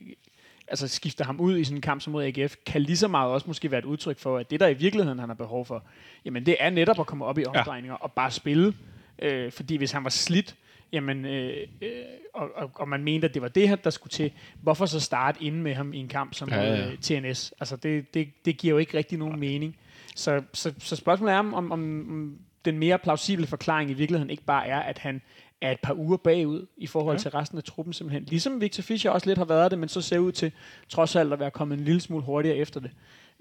altså skifter ham ud i sådan en kamp som mod AGF, kan lige så meget også måske være et udtryk for, at det der i virkeligheden han har behov for, jamen det er netop at komme op i omdrejninger ja. og bare spille. Øh, fordi hvis han var slidt, jamen, øh, øh, og, og, og man mente, at det var det her, der skulle til, hvorfor så starte inde med ham i en kamp som Ja, ja, ja. TNS? Altså det, det, det giver jo ikke rigtig nogen mening. Så, så, så spørgsmålet er, om, om, om den mere plausible forklaring i virkeligheden ikke bare er, at han er et par uger bagud i forhold Ja. til resten af truppen simpelthen. Ligesom Victor Fischer også lidt har været det, men så ser ud til trods alt at være kommet en lille smule hurtigere efter det.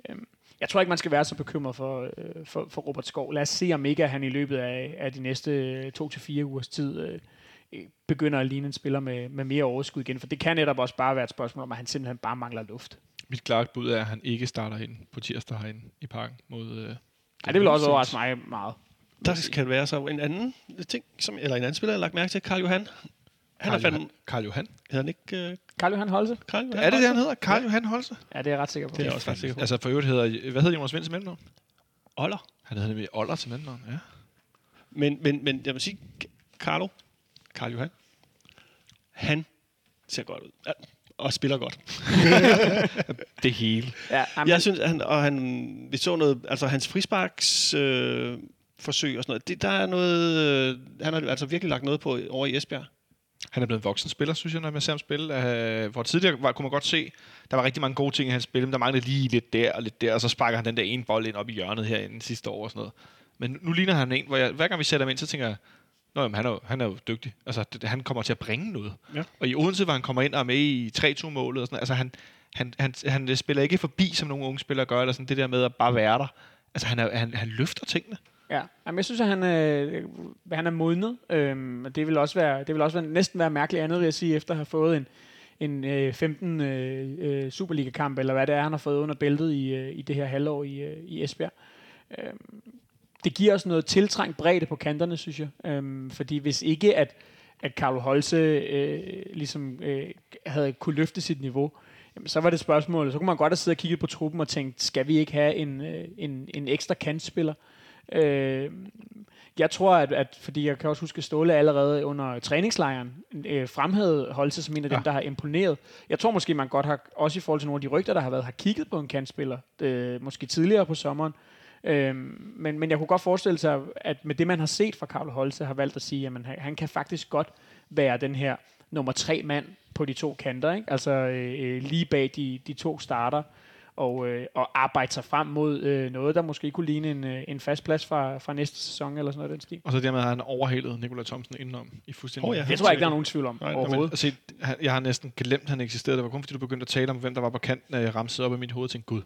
Øhm, Jeg tror ikke, man skal være så bekymret for, øh, for, for Robert Skov. Lad os se, om ikke han i løbet af, af de næste øh, to til fire ugers tid øh, øh, begynder at ligne en spiller med, med mere overskud igen. For det kan netop også bare være et spørgsmål om, at han simpelthen bare mangler luft. Mit klare bud er, at han ikke starter ind på tirsdag herinde i parken mod... Øh, Ja, det vil også overraske mig meget. der kan være så en anden ting, som, eller en anden spiller, jeg har lagt mærke til, Karl Johan. Han er Karl, fandme... Johan, Karl Johan. Hedder han ikke uh, Karl Johan Holse? Karl Johan? Er det det, han hedder? Karl Johan Holse? Ja, det er jeg ret sikker på. Det er jeg også ret sikker på. Altså for øvrigt hedder... Hvad hedder Jonas Vind til mellemnavn? Oller. Han hedder nemlig Oller til mellemnavn, ja. Men, men, men jeg vil sige, Carlo, Karl Johan, han ser godt ud. Ja, og spiller godt. Det hele. Ja, jamen, Jeg synes, han, og han, vi så noget, altså hans frisparks øh, forsøg og sådan noget, det, der er noget, øh, han har altså virkelig lagt noget på over i Esbjerg. Han er blevet en voksen spiller, synes jeg, når man ser ham spille. Uh, hvor tidligere var, kunne man godt se, der var rigtig mange gode ting i hans spil, men der manglede lige lidt der og lidt der, og så sparker han den der ene bold ind op i hjørnet herinde sidste år og sådan noget. Men nu ligner han en, hvor jeg, hver gang vi sætter ham ind, så tænker jeg, Nå, jamen, han, er jo, han er jo dygtig. Altså, det, han kommer til at bringe noget. Ja. Og i Odense, hvor han kommer ind og er med i 3-2-målet, og sådan, altså, han, han, han, han spiller ikke forbi, som nogle unge spillere gør, eller sådan det der med at bare være der. Altså, han, er, han, han løfter tingene. Ja, Jamen, jeg synes, at han, øh, han er modnet. Øhm, og det vil også være, det vil også være, næsten være mærkeligt andet, vil jeg sige, efter at have fået en, en øh, 15 øh, øh, Superliga-kamp, eller hvad det er, han har fået under bæltet i, øh, i det her halvår i, øh, i Esbjerg. Øhm, det giver os noget tiltrængt bredde på kanterne, synes jeg. Øhm, fordi hvis ikke, at, at Carlo Holse øh, ligesom øh, havde kunne løfte sit niveau, jamen, så var det spørgsmålet, så kunne man godt have siddet og kigget på truppen og tænkt, skal vi ikke have en, øh, en, en ekstra kantspiller? Øh, jeg tror, at, at, fordi jeg kan også huske, at Ståle allerede under træningslejren øh, fremhævede Holse som en af dem, Ja. der har imponeret. Jeg tror måske, man godt har, også i forhold til nogle af de rygter, der har været, har kigget på en kantspiller, øh, måske tidligere på sommeren. Øhm, men, men jeg kunne godt forestille sig, at med det, man har set fra Karl Holse, har valgt at sige, at han, han kan faktisk godt være den her nummer tre mand på de to kanter. Ikke? Altså øh, øh, lige bag de, de to starter og, øh, og arbejde sig frem mod øh, noget, der måske kunne ligne en, øh, en fast plads fra, fra næste sæson, eller sådan noget den stil. Og så dermed har han overhalet Nikolaj Thomsen indenom i fuldstændig. Åh, ja. Det tror jeg ikke, der er nogen tvivl om Nej, Men, overhovedet. altså, han- jeg har næsten glemt, at han eksisterede. Det var kun fordi, du begyndte at tale om, hvem der var på kanten, at jeg ramsede op i mit hoved og tænkte, gud,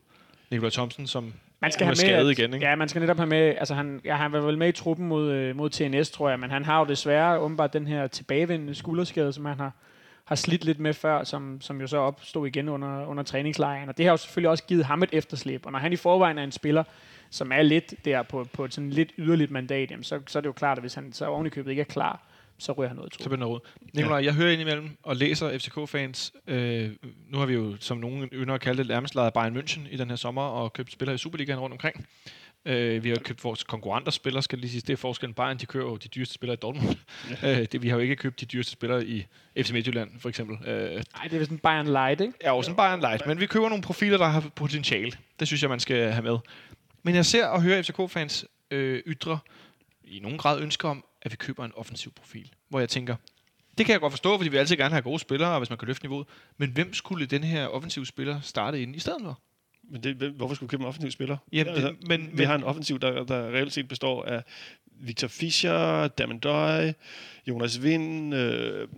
Nikolaj Thomsen, som Man skal Hun have med, skadet at, igen, ikke? Ja, man skal netop have med, altså han, ja, han var vel med i truppen mod, øh, mod TNS, tror jeg, men han har jo desværre åbenbart den her tilbagevendende skulderskade, som han har, har slidt lidt med før, som, som jo så opstod igen under, under træningslejren. Og det har jo selvfølgelig også givet ham et efterslæb. Og når han i forvejen er en spiller, som er lidt der på, på et sådan lidt yderligt mandat, jamen så, så er det jo klart, at hvis han så oven i købet ikke er klar, så ryger han ud i Så bliver noget. Nikolaj, ja. jeg hører indimellem og læser FCK-fans. Øh, nu har vi jo, som nogen ynder at kalde det, nærmest lavet Bayern München i den her sommer og købt spillere i Superligaen rundt omkring. Øh, vi har købt vores konkurrenter spillere, skal lige sige. Det er forskellen. Bayern, de kører jo de dyreste spillere i Dortmund. Ja. Øh, det, vi har jo ikke købt de dyreste spillere i FC Midtjylland, for eksempel. Øh, Nej, det er en Bayern Light, ikke? er jo sådan Bayern Light, men vi køber nogle profiler, der har potentiale. Det synes jeg, man skal have med. Men jeg ser og hører FCK-fans øh, ytre i nogen grad ønsker om, at vi køber en offensiv profil. Hvor jeg tænker, det kan jeg godt forstå, fordi vi altid gerne have gode spillere, hvis man kan løfte niveauet. Men hvem skulle den her offensive spiller starte ind i stedet for? Men det, hvorfor skulle vi købe en offensiv spiller? Jamen, det, Altså, men, Vi men, har en offensiv, der, der reelt set består af Victor Fischer, Damendøj, Jonas Vind, øh,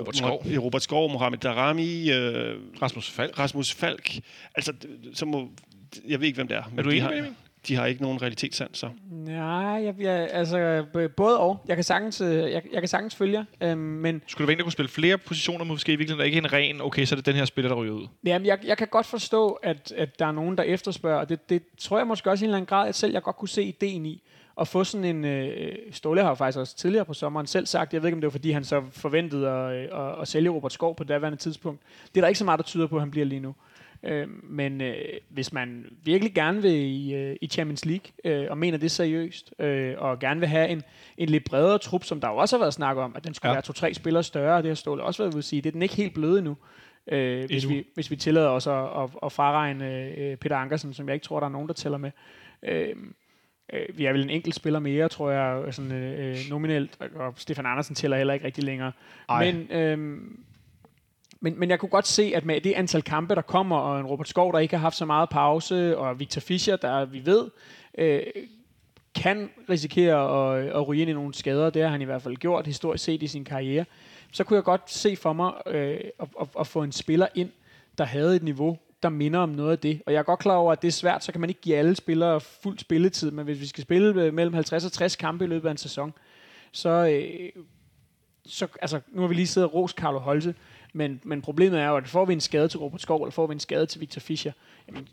Robert Skov. Robert Skov, Mohamed Darami, øh, Rasmus Falk. Rasmus Falk. Altså, så må, jeg ved ikke, hvem det er. Er men du de enig, har? De har ikke nogen realitetssans, så. Nej, jeg, jeg, altså både og. Jeg kan sagtens, øh, jeg, jeg kan sagtens følge øhm, men Skulle der være en, der kunne spille flere positioner, måske i virkeligheden, der ikke er en ren, okay, så er det den her spiller, der ryger ud. Jamen, jeg, jeg kan godt forstå, at, at der er nogen, der efterspørger, og det, det tror jeg måske også i en eller anden grad, at selv jeg godt kunne se ideen i, at få sådan en... Øh, Ståle har jo faktisk også tidligere på sommeren selv sagt, jeg ved ikke, om det var, fordi han så forventede at, øh, at, at sælge Robert Skov på det daværende tidspunkt. Det er der ikke så meget, der tyder på, at han bliver lige nu. Øh, men øh, hvis man virkelig gerne vil i, øh, i Champions League, øh, og mener det seriøst, øh, og gerne vil have en, en lidt bredere trup, som der jo også har været snak om, at den skulle Ja. være to-tre spillere større, og det har Ståle også været ude at sige, det er den ikke helt bløde endnu. Øh, hvis, vi, hvis vi tillader os at, at, at fraregne øh, Peter Ankersen, som jeg ikke tror, der er nogen, der tæller med. Øh, øh, vi er vel en enkelt spiller mere, tror jeg, sådan, øh, nominelt, og Stefan Andersen tæller heller ikke rigtig længere. Ej. Men, øh, men, men jeg kunne godt se, at med det antal kampe, der kommer, og en Robert Skov, der ikke har haft så meget pause, og Victor Fischer, der vi ved, øh, kan risikere at, at ryge ind i nogle skader. Det har han i hvert fald gjort historisk set i sin karriere. Så kunne jeg godt se for mig øh, at, at, at få en spiller ind, der havde et niveau, der minder om noget af det. Og jeg er godt klar over, at det er svært, så kan man ikke give alle spillere fuld spilletid, men hvis vi skal spille øh, mellem 50 og 60 kampe i løbet af en sæson, så, øh, så altså, nu har vi lige siddet og rost Carlo Holte, men, men problemet er jo, at får vi en skade til Robert Skov, eller får vi en skade til Victor Fischer, jamen,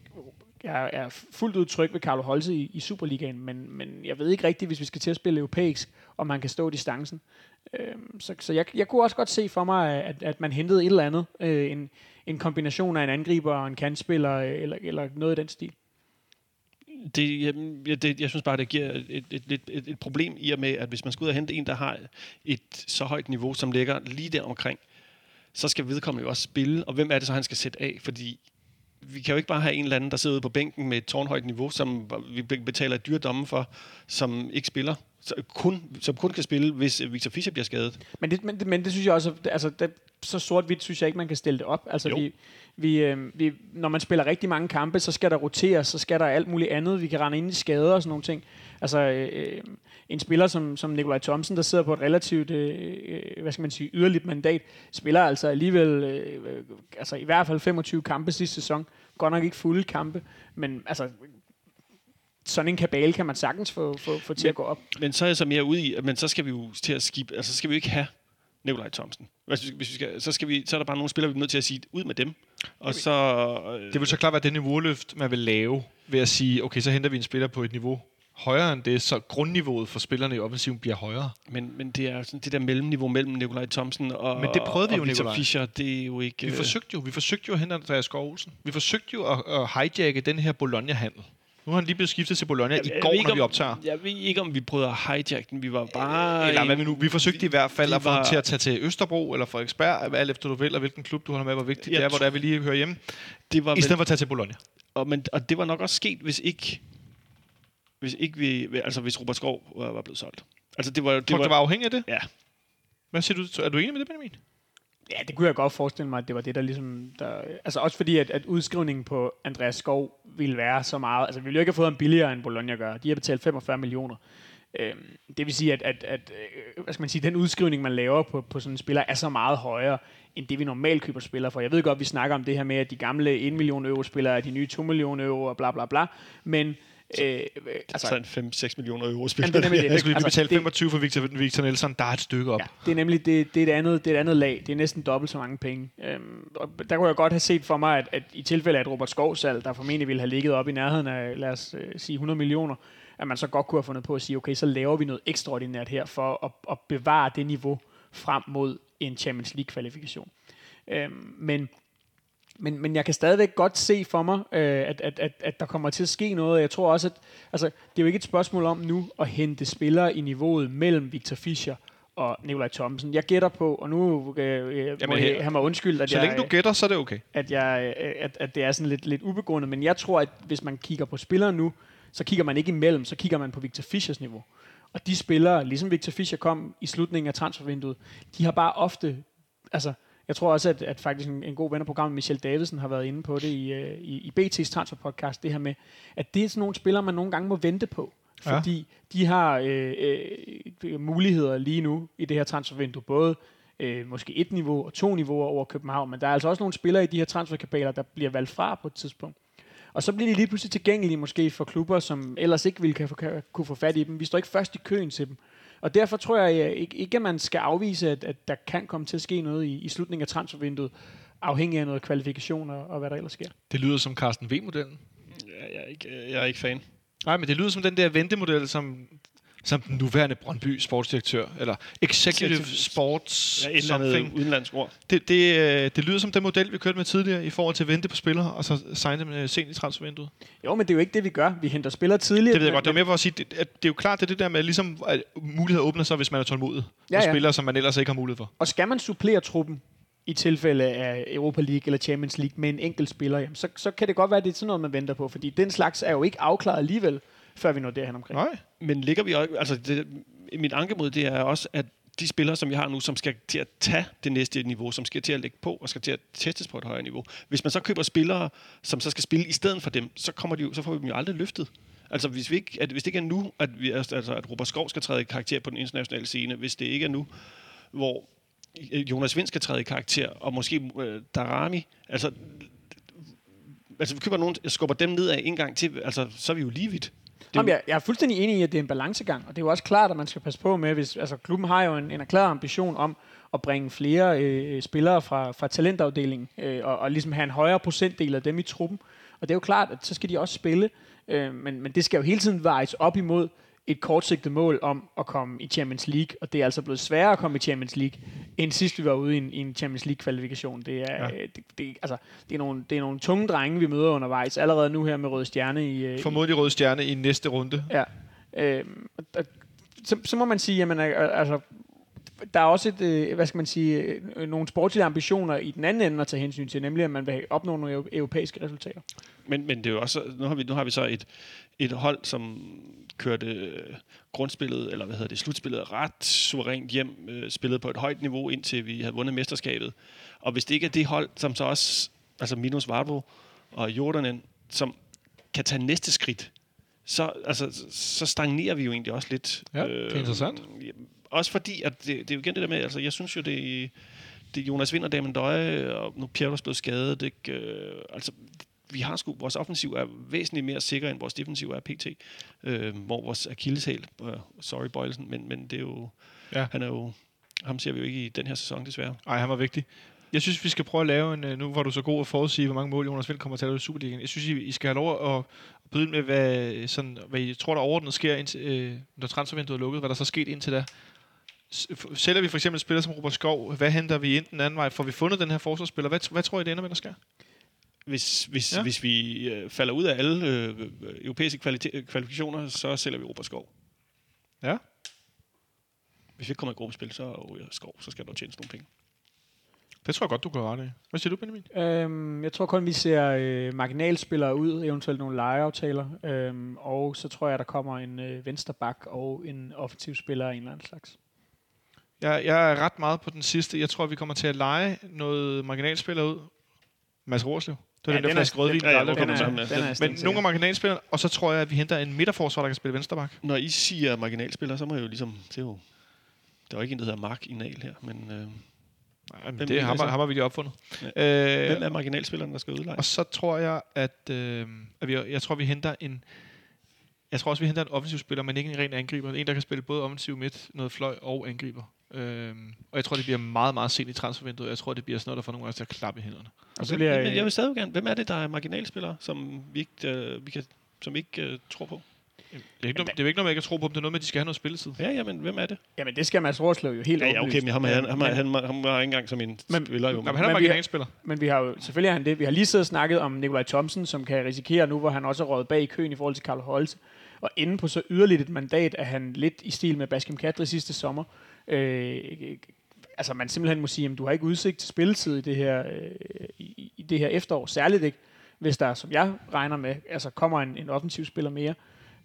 jeg er fuldt ud tryg ved Carlo Holse i, i Superligaen, men, men jeg ved ikke rigtigt, hvis vi skal til at spille europæisk, om man kan stå distancen. Øhm, så så jeg, jeg kunne også godt se for mig, at, at man hentede et eller andet, øh, en, en kombination af en angriber og en kantspiller, øh, eller, eller noget i den stil. Det, jeg, det, jeg synes bare, det giver et, et, et, et, et problem i og med, at hvis man skal ud og hente en, der har et så højt niveau, som ligger lige der omkring, så skal vedkommende jo også spille, og hvem er det så, han skal sætte af? Fordi vi kan jo ikke bare have en eller anden, der sidder ude på bænken med et tårnhøjt niveau, som vi be- betaler et dyrt domme for, som ikke spiller. Så kun, som kun kan spille, hvis Victor Fischer bliver skadet. Men det, men, det, men det synes jeg også, altså det, så sort-hvidt synes jeg ikke, man kan stille det op. Altså Jo. vi, vi, øh, vi, når man spiller rigtig mange kampe, så skal der roteres, så skal der alt muligt andet. Vi kan rende ind i skader og sådan nogle ting. Altså øh, en spiller som, som Nikolaj Thomsen, der sidder på et relativt, øh, øh, hvad skal man sige, yderligt mandat, spiller altså alligevel, øh, øh, altså i hvert fald 25 kampe sidste sæson. Godt nok ikke fulde kampe, men altså sådan en kabale kan man sagtens få, få, få til Men- at gå op. Men så er jeg så mere ude i, men så skal vi jo til at skibbe, altså så skal vi jo ikke have Nikolaj Thomsen. Hvis vi, hvis vi skal, så, skal vi, så er der bare nogle spillere, vi er nødt til at sige, ud med dem. Og så... Det vil så klart være det niveauløft, man vil lave ved at sige, okay, så henter vi en spiller på et niveau højere end det, så grundniveauet for spillerne i offensiven bliver højere. men, men det er sådan det der mellemniveau mellem Nikolaj Thomsen og, Men det prøvede vi jo, Nikolaj. Fischer. Det er jo ikke... Vi forsøgte jo, vi forsøgte jo at hente Andreas Skov Olsen. Vi forsøgte jo at, at hijacke den her Bologna-handel. Nu har han lige blevet skiftet til Bologna jeg i går, ikke, når vi optager. Jeg ved ikke, om vi prøvede at hijack den. Vi var bare... Eller hvad vi nu? Vi forsøgte i hvert fald at få ham var- til at tage til Østerbro eller Frederiksberg, alt efter du vil, og hvilken klub du holder med, hvor vigtigt Jeg det er, hvor tror- det er, vi lige hører hjemme. det var I stedet for at tage til Bologna. og, men, og det var nok også sket, hvis ikke... Hvis ikke vi... Altså, hvis Robert Skov var, var blevet solgt. Altså, det var... Det du, var, var afhængig af det? Ja. Hvad siger du? Er du enig med det, Benjamin? Ja, det kunne jeg godt forestille mig, at det var det, der ligesom... Der, altså også fordi, at, at udskrivningen på Andreas Skov ville være så meget... Altså, vi ville jo ikke have fået ham billigere, end Bologna gør. De har betalt 45 millioner. Øhm, det vil sige, at, at, at øh, hvad skal man sige, den udskrivning, man laver på, på sådan en spiller, er så meget højere, end det, vi normalt køber spillere for. Jeg ved godt, vi snakker om det her med, at de gamle 1 million euro spillere er de nye 2 millioner euro og bla bla bla. Men Øh, Altså en 5-6 millioner euro spiller. Jamen, det er nemlig det. Jeg skulle lige Altså, betale det- 25 for Victor, Victor Nielsen. Der er et stykke op. Ja, det er nemlig det, det er et andet, det er et andet lag. Det er næsten dobbelt så mange penge. Øhm, og der kunne jeg godt have set for mig, at, at i tilfælde af et Robert Skovsal, der formentlig ville have ligget op i nærheden af, lad os øh, sige, 100 millioner, at man så godt kunne have fundet på at sige, okay, så laver vi noget ekstraordinært her for at, at bevare det niveau frem mod en Champions League-kvalifikation. Øhm, men men, men jeg kan stadigvæk godt se for mig, øh, at, at, at, at der kommer til at ske noget. Jeg tror også, at altså, det er jo ikke et spørgsmål om nu at hente spillere i niveauet mellem Victor Fischer og Nikolaj Thomsen. Jeg gætter på, og nu øh, øh, må Jamen, jeg, her- han mig undskyldt, at, Så jeg, længe du gætter, så er det okay. at, jeg, øh, at, at det er sådan lidt, lidt ubegrundet. Men jeg tror, at hvis man kigger på spillere nu, så kigger man ikke imellem, så kigger man på Victor Fischers niveau. Og de spillere, ligesom Victor Fischer kom i slutningen af transfervinduet, de har bare ofte, altså jeg tror også, at, at faktisk en, en god ven af programmet, Michel Davidsen, har været inde på det i, øh, i, i BT's transferpodcast, det her med, at det er sådan nogle spillere, man nogle gange må vente på. Fordi ja. de har øh, øh, muligheder lige nu i det her transfervindue, både øh, måske et niveau og to niveauer over København, men der er altså også nogle spillere i de her transferkabaler, der bliver valgt fra på et tidspunkt. Og så bliver de lige pludselig tilgængelige måske for klubber, som ellers ikke ville kan få, kan, kunne få fat i dem. Vi står ikke først i køen til dem. Og derfor tror jeg øh, ikke, ikke at man skal afvise, at, at der kan komme til at ske noget i, i slutningen af transfervinduet, afhængig af noget kvalifikation og, og hvad der ellers sker. Det lyder som Carsten V-modellen. Jeg, jeg, er ikke, jeg er ikke fan. Nej, men det lyder som den der ventemodel, som, som den nuværende Brøndby sportsdirektør, eller executive Executive- sports Ja, et eller andet udenlandsk ord. Det, det, øh, det lyder som den model, vi kørte med tidligere, i forhold til at vente på spillere, og så signe dem øh, sent i transfervinduet. Jo, men det er jo ikke det, vi gør. Vi henter spillere tidligere. Det ved jeg godt. Det var mere for at sige, det, at det er jo klart, det er det der med, ligesom, at muligheder åbner sig, hvis man er tålmodig. Ja. ja. spillere, som man ellers ikke har mulighed for. Og skal man supplere truppen i tilfælde af Europa League eller Champions League med en enkelt spiller, jamen, så, så kan det godt være, at det er sådan noget, man venter på. Fordi den slags er jo ikke afklaret alligevel, før vi når derhen omkring. Nej. Men ligger vi også, altså det, mit anke mod det er også, at de spillere, som vi har nu, som skal til at tage det næste niveau, som skal til at lægge på og skal til at testes på et højere niveau. Hvis man så køber spillere, som så skal spille i stedet for dem, så, kommer de jo, så får vi dem jo aldrig løftet. Altså hvis, vi ikke, at, hvis det ikke er nu, at, vi, altså, at Robert Skov skal træde i karakter på den internationale scene, hvis det ikke er nu, hvor Jonas Vind skal træde i karakter, og måske øh, Darami, altså, altså vi køber nogen, jeg skubber dem nedad en gang til, altså så er vi jo lige vidt. Det Jamen, jeg, jeg er fuldstændig enig i, at det er en balancegang, og det er jo også klart, at man skal passe på med, hvis altså, klubben har jo en, en erklæret ambition om at bringe flere øh, spillere fra, fra talentafdelingen, øh, og, og ligesom have en højere procentdel af dem i truppen. Og det er jo klart, at så skal de også spille, øh, men, men det skal jo hele tiden vejes op imod et kortsigtet mål om at komme i Champions League, og det er altså blevet sværere at komme i Champions League, end sidst vi var ude i en, i en Champions League-kvalifikation. Det er, ja. det, det, altså, det, er nogle, det er nogle tunge drenge, vi møder undervejs, allerede nu her med Røde Stjerne i, øh, Formodentlig rød stjerne i næste runde. Ja. Øhm, og der- så, så må man sige, jamen, øh, altså, der er også et, øh, hvad skal man sige, øh, nogle sportslige ambitioner i den anden ende at tage hensyn til, nemlig at man vil opnå nogle eu- europæiske resultater. Men, men det er jo også, nu har vi, nu har vi så et, et hold, som kørte øh, grundspillet, eller hvad hedder det, slutspillet ret suverænt hjem, øh, spillet på et højt niveau, indtil vi havde vundet mesterskabet. Og hvis det ikke er det hold, som så også, altså minus Varbo og Jordanen, som kan tage næste skridt, så, altså, så stagnerer vi jo egentlig også lidt. Ja, det er interessant. Øh, også fordi, at det, det er jo igen det der med, altså jeg synes jo, det, det Jonas Vind og Damon Døje, og nu er Pierre også blevet skadet. Ikke? Øh, altså, vi har sgu, vores offensiv er væsentligt mere sikker, end vores defensiv er pt. Øh, hvor vores akilleshæl, uh, sorry Boylesen, men, men det er jo, Ja. han er jo, ham ser vi jo ikke i den her sæson desværre. Nej, han var vigtig. Jeg synes, vi skal prøve at lave en... øh, Nu var du så god at forudsige, hvor mange mål Jonas Vind kommer til at lave i Superligaen. Jeg synes, I, skal have lov at, byde med, hvad, sådan, hvad I tror, der overordnet sker, indtil, øh, når transfervinduet er lukket. Hvad der så er sket indtil da. Sælger vi for eksempel spillere som Robert Skov? Hvad henter vi ind den anden vej? Får vi fundet den her forsvarsspiller? Hvad, hvad tror I, det ender med, der sker? Hvis, hvis, Ja. hvis vi øh, falder ud af alle øh, øh, europæiske kvalite- kvalifikationer, så sælger vi Robert Skov. Ja. Hvis vi ikke kommer i gruppespil, så er Robert Skov, så skal der tjenes nogle penge. Det tror jeg godt, du kan rette i. Hvad siger du, Benjamin? Øhm, jeg tror kun, vi ser øh, marginalspillere ud, eventuelt nogle lejeaftaler, øhm, og så tror jeg, der kommer en øh, vensterbak og en offensiv spiller af en eller anden slags. Jeg, jeg er ret meget på den sidste. Jeg tror, vi kommer til at lege noget marginalspiller ud. Mads Rorslev. Det var Ja, den der er- flaske rødvin, der aldrig kommer er- sammen. den den Men nogle af marginalspillere, og så tror jeg, at vi henter en midterforsvar, der kan spille vensterback. Når I siger marginalspiller, så må jeg jo ligesom... Det er jo, der er jo ikke en, der hedder Mark Inal her, men øh, Nej, men Hvem det har, har vi lige opfundet. Ja. Øh, hvem er marginalspilleren, der skal udleje? og så tror jeg, at, øh, at vi, jeg tror, vi henter en Jeg tror også, vi henter en offensiv spiller, men ikke en ren angriber. En, der kan spille både offensiv midt, noget fløj og angriber. Øhm, og jeg tror, det bliver meget, meget sent i transfervinduet. Jeg tror, det bliver sådan noget, der får nogle af os til at klappe i hænderne. Og så bliver, men jeg vil stadig gerne, hvem er det, der er marginalspillere, som vi ikke, øh, vi kan, som vi ikke øh, tror på? Det er, ikke noget, det er jo ikke noget, man ikke kan tro på dem. Det er noget med, at de skal have noget spilletid. Ja, jamen, hvem er det? jamen, det skal Mads Rorslev jo helt Ja, ja, okay, men ham, han, ham, Men- han, han, han var ikke engang som en Men- spiller, jo. Men, men han er Men vi- marginalspiller. Men vi har jo, selvfølgelig er han det. Vi har lige siddet og snakket om Nikolaj Thomsen, som kan risikere nu, hvor han også er røget bag i køen i forhold til Karl Holte. Og inde på så yderligt et mandat, at han lidt i stil med Baskim Kadri sidste sommer. Øh, altså man simpelthen må sige, at du har ikke udsigt til spilletid i det her, øh, i, i det her efterår. Særligt ikke, hvis der, som jeg regner med, altså kommer en, en offensiv spiller mere.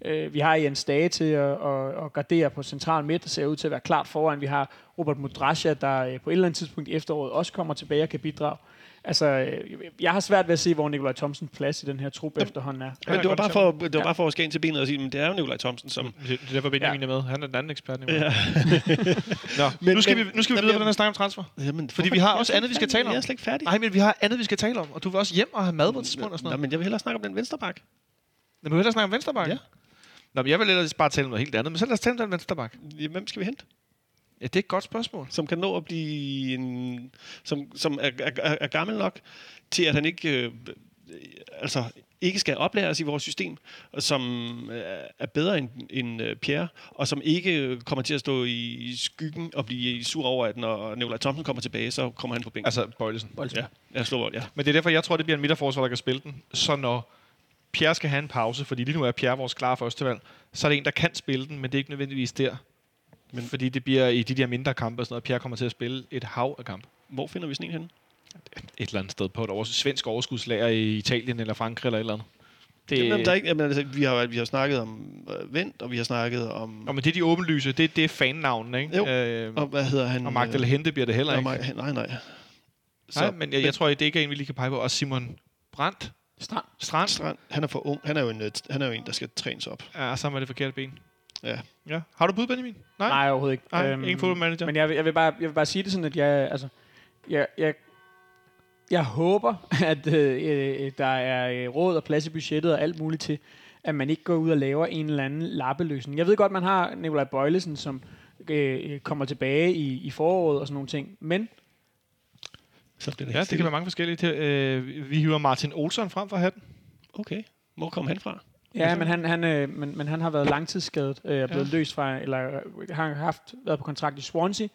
Øh, vi har Jens Dage til at, at, at gardere på central midt, der ser ud til at være klart foran. Vi har Robert Mudrasja, der øh, på et eller andet tidspunkt i efteråret også kommer tilbage og kan bidrage. Altså, øh, jeg har svært ved at se, hvor Nikolaj Thomsens plads i den her trup efterhånden er. men det var bare for, det var bare for at skære ind til benet og sige, men det er jo Nikolaj Thomsen, som... Det, det er derfor Benjamin ja. er med. Han er den anden ekspert. Ja. Nå, Men- nu skal men- vi, nu skal vi videre jeg- på den her snak om transfer. Jamen, Fordi vi har også andet, vi skal tale om. Jeg er slet ikke færdig. Nej, men vi har andet, vi skal tale om. Og du vil også hjem og have mad på et tidspunkt og sådan Nå, noget. men jeg vil hellere snakke om den vensterbak. Men du vil hellere snakke om venstreback? Ja. Nå, men jeg vil ellers bare tale om noget helt andet. Men så lad os tale om den venstreback. Hvem skal vi hente? Ja, det er et godt spørgsmål. Som kan nå at blive en... Som, som er, er, er, er gammel nok til, at han ikke... Øh, altså, ikke skal oplæres i vores system, og som øh, er bedre end, end øh, Pierre, og som ikke øh, kommer til at stå i skyggen og blive sur over, at når Nikolaj Thomsen kommer tilbage, så kommer han på bænken. Altså, Bøjlesen. ja, jeg slår ja. Men det er derfor, jeg tror, det bliver en midterforsvar, der kan spille den. Så når Pierre skal have en pause, fordi lige nu er Pierre vores klare førstevalg, så er det en, der kan spille den, men det er ikke nødvendigvis der. Men fordi det bliver i de der mindre kampe og sådan noget, Pierre kommer til at spille et hav af kampe. Hvor finder vi sådan en henne? Et eller andet sted på et over, svensk overskudslager i Italien eller Frankrig eller et eller andet. Det, Jamen, der er ikke, jamen, altså, vi, har, vi har snakket om øh, Vendt, og vi har snakket om... Nå, men det er de åbenlyse. Det, det er fannavnen, ikke? Jo. Øh, og hvad hedder han? og Magdalene Hente bliver det heller øh, ikke. nej, nej. Nej, men jeg, jeg tror, det ikke er en, vi lige kan pege på. Og Simon Brandt Strand. Strand. Strand, han er for ung. Han er jo en, øh, han er jo en der skal trænes op. Ja, sammen med det forkerte ben. Ja. Ja. Har du bud, Benjamin? Nej. Nej, overhovedet ikke. Nej, ingen fodboldmanager. Men jeg, vil- jeg, vil bare, jeg vil bare sige det sådan, at jeg, altså, jeg, jeg, jeg håber, at øh, øh, der er øh, råd og plads i budgettet og alt muligt til, at man ikke går ud og laver en eller anden lappeløsning. Jeg ved godt, man har Nikolaj Bøjlesen, som øh, kommer tilbage i, i foråret og sådan nogle ting, men Så bliver Ja, det kan være mange forskellige. Til, øh, vi hiver Martin Olsson frem for hatten. Okay. Hvor kom han fra? Ja, men han, han, øh, men, men han har været langtidsskadet, øh, er blevet ja. løst fra, eller øh, har haft været på kontrakt i Swansea,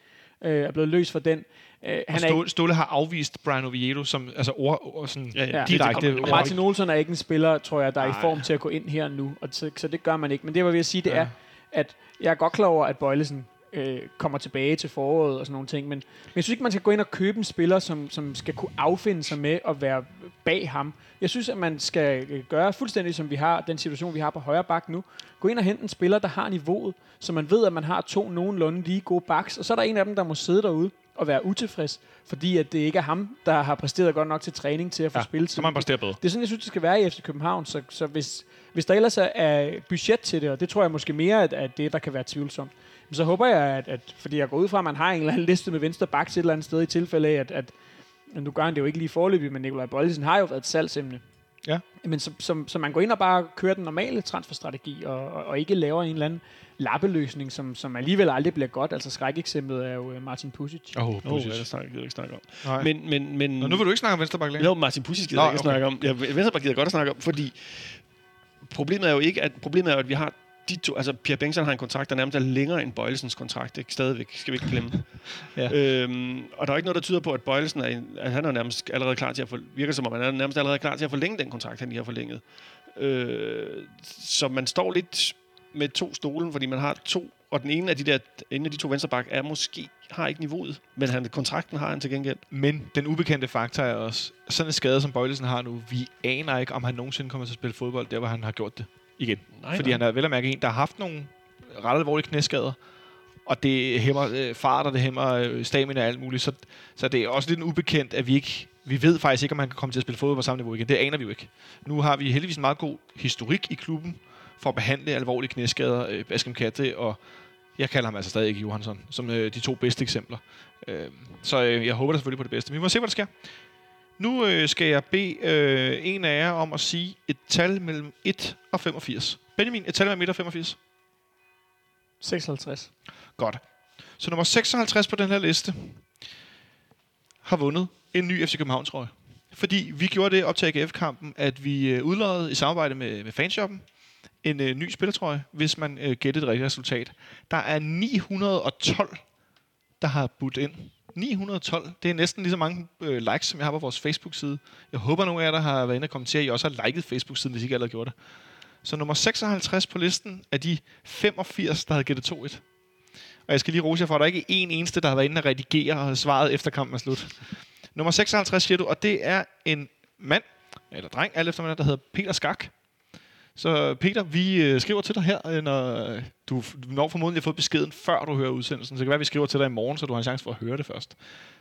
øh, er blevet løst fra den. Øh, Han er Ståle, ikke, Ståle har afvist Brian Oviedo som altså ord, ord sådan Ja, ja. Direkte. Det- og Martin Olsen er ikke en spiller, tror jeg, der er i Nej. form til at gå ind her nu, og så, så det gør man ikke. Men det, var ved at sige, det ja. er, at jeg er godt klar over, at Bøjlesen øh, kommer tilbage til foråret og sådan nogle ting, men, men jeg synes ikke, man skal gå ind og købe en spiller, som, som skal kunne affinde sig med at være bag ham. Jeg synes, at man skal øh, gøre fuldstændig, som vi har den situation, vi har på højre bak nu. Gå ind og hente en spiller, der har niveauet, så man ved, at man har to nogenlunde lige gode backs, og så er der en af dem, der må sidde derude og være utilfreds, fordi at det ikke er ham, der har præsteret godt nok til træning til at få Ja, spilletid. så man præsterer bedre. Det er sådan, jeg synes, det skal være i FC København. Så, så hvis, hvis der ellers er, budget til det, og det tror jeg måske mere, at, at det, der kan være tvivlsomt, så håber jeg, at, at fordi jeg går ud fra, at man har en eller anden liste med venstre bak til et eller andet sted i tilfælde af, at, at men nu gør han det jo ikke lige forløbig, men Nikolaj Bøjlesen har jo været et salgsemne. Ja. Men så, så, så man går ind og bare kører den normale transferstrategi, og, og, og ikke laver en eller anden lappeløsning, som, som alligevel aldrig bliver godt. Altså skrækeksemplet er jo øh, Martin Pusic. Åh, oh, Åh, oh, det snakker jeg gider ikke snakke om. Nej. Men, men, men... Nå, nu vil du ikke snakke om Venstreback længere? Jo, Martin Pusic gider Nå, jeg ikke okay. snakke om. Ja, Venstreback gider godt at snakke om, fordi problemet er jo ikke, at problemet er jo, at vi har de to, altså Pierre Bengtsson har en kontrakt, der nærmest er længere end Bøjlesens kontrakt, ikke? Stadigvæk, skal vi ikke glemme. Ja. øhm, og der er ikke noget, der tyder på, at Bøjlesen er, en, at han er nærmest allerede klar til at for, virker som om, han er nærmest allerede klar til at forlænge den kontrakt, han lige har forlænget. Øh, så man står lidt med to stolen, fordi man har to, og den ene af de der, en af de to venstreback er måske, har ikke niveauet, men han, kontrakten har han til gengæld. Men den ubekendte faktor er også, sådan en skade, som Bøjlesen har nu, vi aner ikke, om han nogensinde kommer til at spille fodbold, der hvor han har gjort det igen. Nej, Fordi han er vel at mærke en, der har haft nogle ret alvorlige knæskader, og det hæmmer øh, fart, og det hæmmer øh, stamina og alt muligt. Så, så det er også lidt en ubekendt, at vi ikke vi ved faktisk ikke, om han kan komme til at spille fodbold på samme niveau igen. Det aner vi jo ikke. Nu har vi heldigvis en meget god historik i klubben for at behandle alvorlige knæskader. Øh, Baskem Katte og jeg kalder ham altså stadig ikke Johansson, som øh, de to bedste eksempler. Øh, så øh, jeg håber da selvfølgelig på det bedste. Vi må se, hvad der sker. Nu øh, skal jeg bede øh, en af jer om at sige et tal mellem 1 og 85. Benjamin, et tal mellem 1 og 85. 56. Godt. Så nummer 56 på den her liste har vundet en ny FC København trøje. Fordi vi gjorde det op til AGF-kampen, at vi øh, udlodede i samarbejde med, med fanshoppen en øh, ny spillertrøje, hvis man øh, gættede et rigtigt resultat. Der er 912, der har budt ind. 912. Det er næsten lige så mange øh, likes, som jeg har på vores Facebook-side. Jeg håber, nogle af jer, der har været inde og kommentere, I også har liket Facebook-siden, hvis I ikke allerede gjort det. Så nummer 56 på listen er de 85, der havde gættet 2-1. Og jeg skal lige rose jer for, at der ikke er en eneste, der har været inde og redigere og svaret efter kampen er slut. Nummer 56 siger du, og det er en mand, eller dreng, alt efter der hedder Peter Skak. Så Peter, vi øh, skriver til dig her, øh, når øh, du når formodentlig har fået beskeden, før du hører udsendelsen. Så det kan være, at vi skriver til dig i morgen, så du har en chance for at høre det først.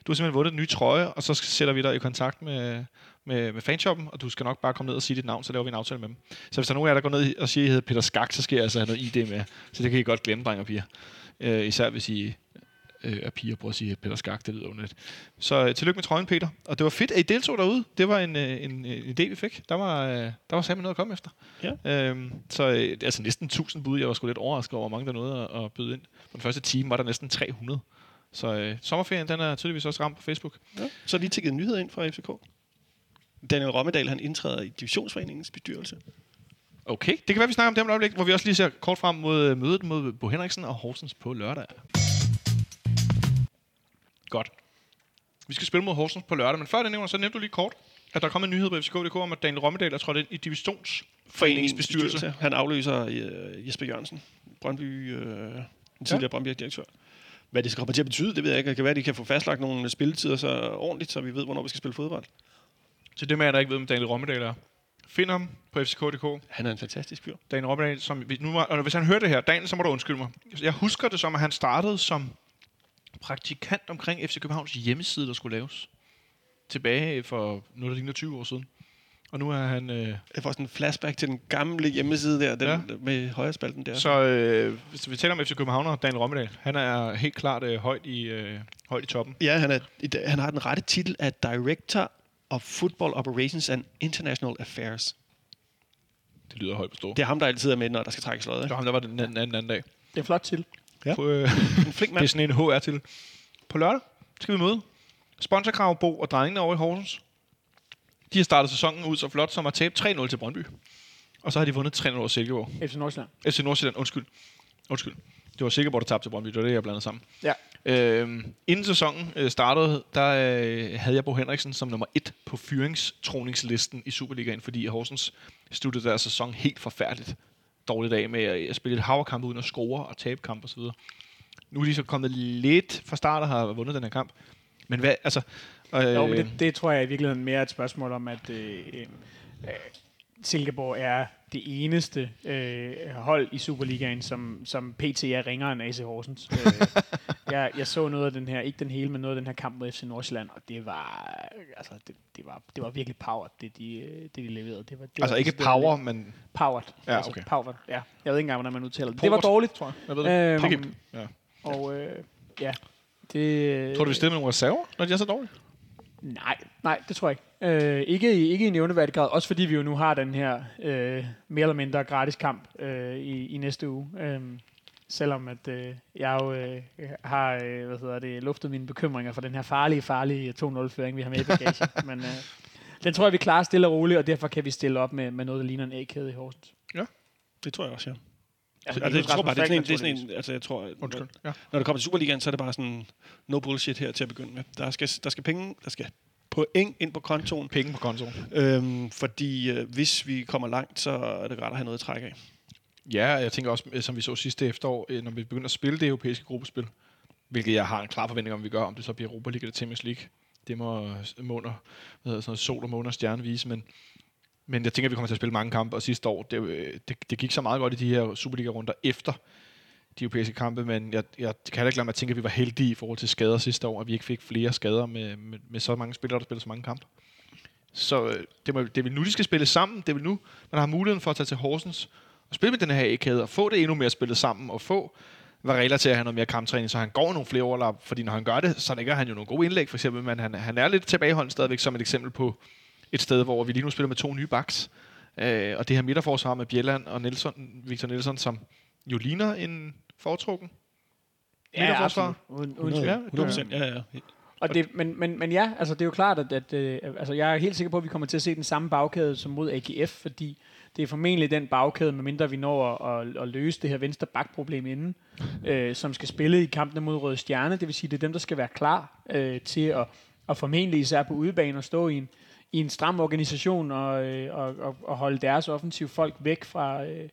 Du har simpelthen vundet en ny trøje, og så sætter vi dig i kontakt med, med, med fanshoppen, og du skal nok bare komme ned og sige dit navn, så laver vi en aftale med dem. Så hvis der er nogen af jer, der går ned og siger, at I hedder Peter Skak, så skal jeg altså have noget ID med. Så det kan I godt glemme, drenge og piger. Øh, især hvis I øh, er piger, prøver at sige Peter Skak, det lyder underligt. Så øh, tillykke med trøjen, Peter. Og det var fedt, at I deltog derude. Det var en, øh, en, en idé, vi fik. Der var, øh, der var simpelthen noget at komme efter. Ja. Øhm, så øh, altså næsten 1000 bud. Jeg var sgu lidt overrasket over, hvor mange der nåede at, at byde ind. På den første time var der næsten 300. Så øh, sommerferien, den er tydeligvis også ramt på Facebook. Ja. Så lige tækket nyheder ind fra FCK. Daniel Rommedal, han indtræder i divisionsforeningens bestyrelse. Okay, det kan være, vi snakker om det om et øjeblik, hvor vi også lige ser kort frem mod øh, mødet mod Bo Henriksen og Horsens på lørdag. Godt. Vi skal spille mod Horsens på lørdag, men før det nævner, så nævnte du lige kort, at der er kommet en nyhed på FCK.dk om, at Daniel Rommedal er trådt ind i divisionsforeningens bestyrelse. Han afløser øh, Jesper Jørgensen, Brøndby, øh, den tidligere ja. Brøndby-direktør. Hvad det skal komme til at betyde, det ved jeg ikke. Det kan være, at de kan få fastlagt nogle spilletider så ordentligt, så vi ved, hvornår vi skal spille fodbold. Så det med, at der ikke ved, om Daniel Rommedal er. Find ham på FCK.dk. Han er en fantastisk fyr. Daniel Rommedal, som, nu, og hvis han hører det her, Daniel, så må du undskylde mig. Jeg husker det som, at han startede som praktikant omkring FC Københavns hjemmeside, der skulle laves. Tilbage for noget, der ligner 20 år siden. Og nu er han... Øh, Jeg får sådan en flashback til den gamle hjemmeside der, den Ja. med højrespalten der. så øh, hvis vi taler om FC København og Daniel Rommedal, han er helt klart øh, højt, i, øh, højt i toppen. Ja, han, er, han har den rette titel af Director of Football Operations and International Affairs. Det lyder højt på stå. Det er ham, der altid er med, når der skal trækkes lod. Det var ham, der var den anden, anden, anden dag. Det er flot til. Ja. På, øh, En flink det mand. er sådan en HR til. På lørdag skal vi møde sponsorkrav Bo og drengene over i Horsens. De har startet sæsonen ud så flot, som at tabe 3-0 til Brøndby. Og så har de vundet 3-0 over Silkeborg. FC Nordsjælland. FC Nordsjælland, undskyld. Undskyld. Det var Silkeborg, der tabte til Brøndby. Det var det, jeg blandede sammen. Ja. Øhm, inden sæsonen øh, startede, der øh, havde jeg Bo Henriksen som nummer et på fyringstroningslisten i Superligaen, fordi Horsens sluttede deres sæson helt forfærdeligt dårligt af med at spille et haverkamp uden at score og tabe kamp osv. Nu er de så kommet lidt fra start og har vundet den her kamp. Men hvad, altså... Øh, Jo, men det, det tror jeg i virkeligheden mere er et spørgsmål om, at øh, øh, Silkeborg er det eneste øh, hold i Superligaen, som, som PT er ringere end AC Horsens. øh, jeg, jeg så noget af den her, ikke den hele, men noget af den her kamp mod FC Nordsjælland, og det var, altså, det, det var, det var virkelig power, det de, øh, det de leverede. Det var, det altså var ikke power, men... Powered. Ja, altså, okay. Powered, ja. Jeg ved ikke engang, hvordan man udtaler det. Det var dårligt. tror jeg. Jeg ved det. Øhm. Ja. Og øh, ja, det... Tror du, vi stiller med nogle reserver, når de er så dårlige? Nej, nej, det tror jeg ikke. Øh, ikke, i- ikke i nævneværdig grad. Også fordi vi jo nu har den her øh, mere eller mindre gratis kamp øh, i, i næste uge. Øh, selvom at øh, jeg jo øh, har øh, hvad hedder det, luftet mine bekymringer for den her farlige, farlige 2-0-føring, vi har med i bagagen. Men øh, den tror jeg, vi klarer stille og roligt, og derfor kan vi stille op med, med noget, der ligner en A-kæde i Horsens. Det tror jeg også, ja. Altså, Altså, jeg tror bare, det er sådan en, det er sådan en altså, jeg tror, Undskyld. Ja. når det kommer til Superligaen, så er det bare sådan no bullshit her til at begynde med. Der skal, der skal penge, der skal point ind på kontoen, Penge på kontoen. øhm, fordi øh, hvis vi kommer langt, så er det rart at have noget at trække af. Ja, jeg tænker også, øh, som vi så sidste efterår, øh, når vi begynder at spille det europæiske gruppespil, hvilket jeg har en klar forventning om, vi gør, om det så bliver Europa League eller Champions League. Det må øh, måner, hvad hedder sådan noget, sol og måne og stjerne vise, men, men jeg tænker, at vi kommer til at spille mange kampe, og sidste år, det, øh, det, det gik så meget godt i de her Superliga-runder efter de europæiske kampe, men jeg, jeg kan heller ikke lade mig at tænke, at vi var heldige i forhold til skader sidste år, at vi ikke fik flere skader med, med, med så mange spillere, der spiller så mange kampe. Så øh, det, må, det er vel nu, de skal spille sammen. Det er vel nu, man har muligheden for at tage til Horsens og spille med den her A-kæde, og få det endnu mere spillet sammen, og få Varela til at have noget mere kamptræning, så han går nogle flere overlap, fordi når han gør det, så lægger han jo nogle gode indlæg, for eksempel, men han, han er lidt tilbageholden stadigvæk som et eksempel på et sted, hvor vi lige nu spiller med to nye backs. Øh, og det her midterforsvar med Bjelland og Nelson, Victor Nielsen, som jo ligner en foretrukken midterforsvar. Uden, uden 100, tvivl. 100 procent, ja, ja. Og det, men, men, men ja, altså det er jo klart, at, at øh, altså jeg er helt sikker på, at vi kommer til at se den samme bagkæde som mod AGF, fordi det er formentlig den bagkæde, medmindre vi når at, at, at løse det her venstre bakproblem inden, øh, som skal spille i kampene mod Røde Stjerne. Det vil sige, det er dem, der skal være klar øh, til at, at formentlig især på udebane og stå i en, i en stram organisation og, øh, og, og, og holde deres offensive folk væk fra, øh,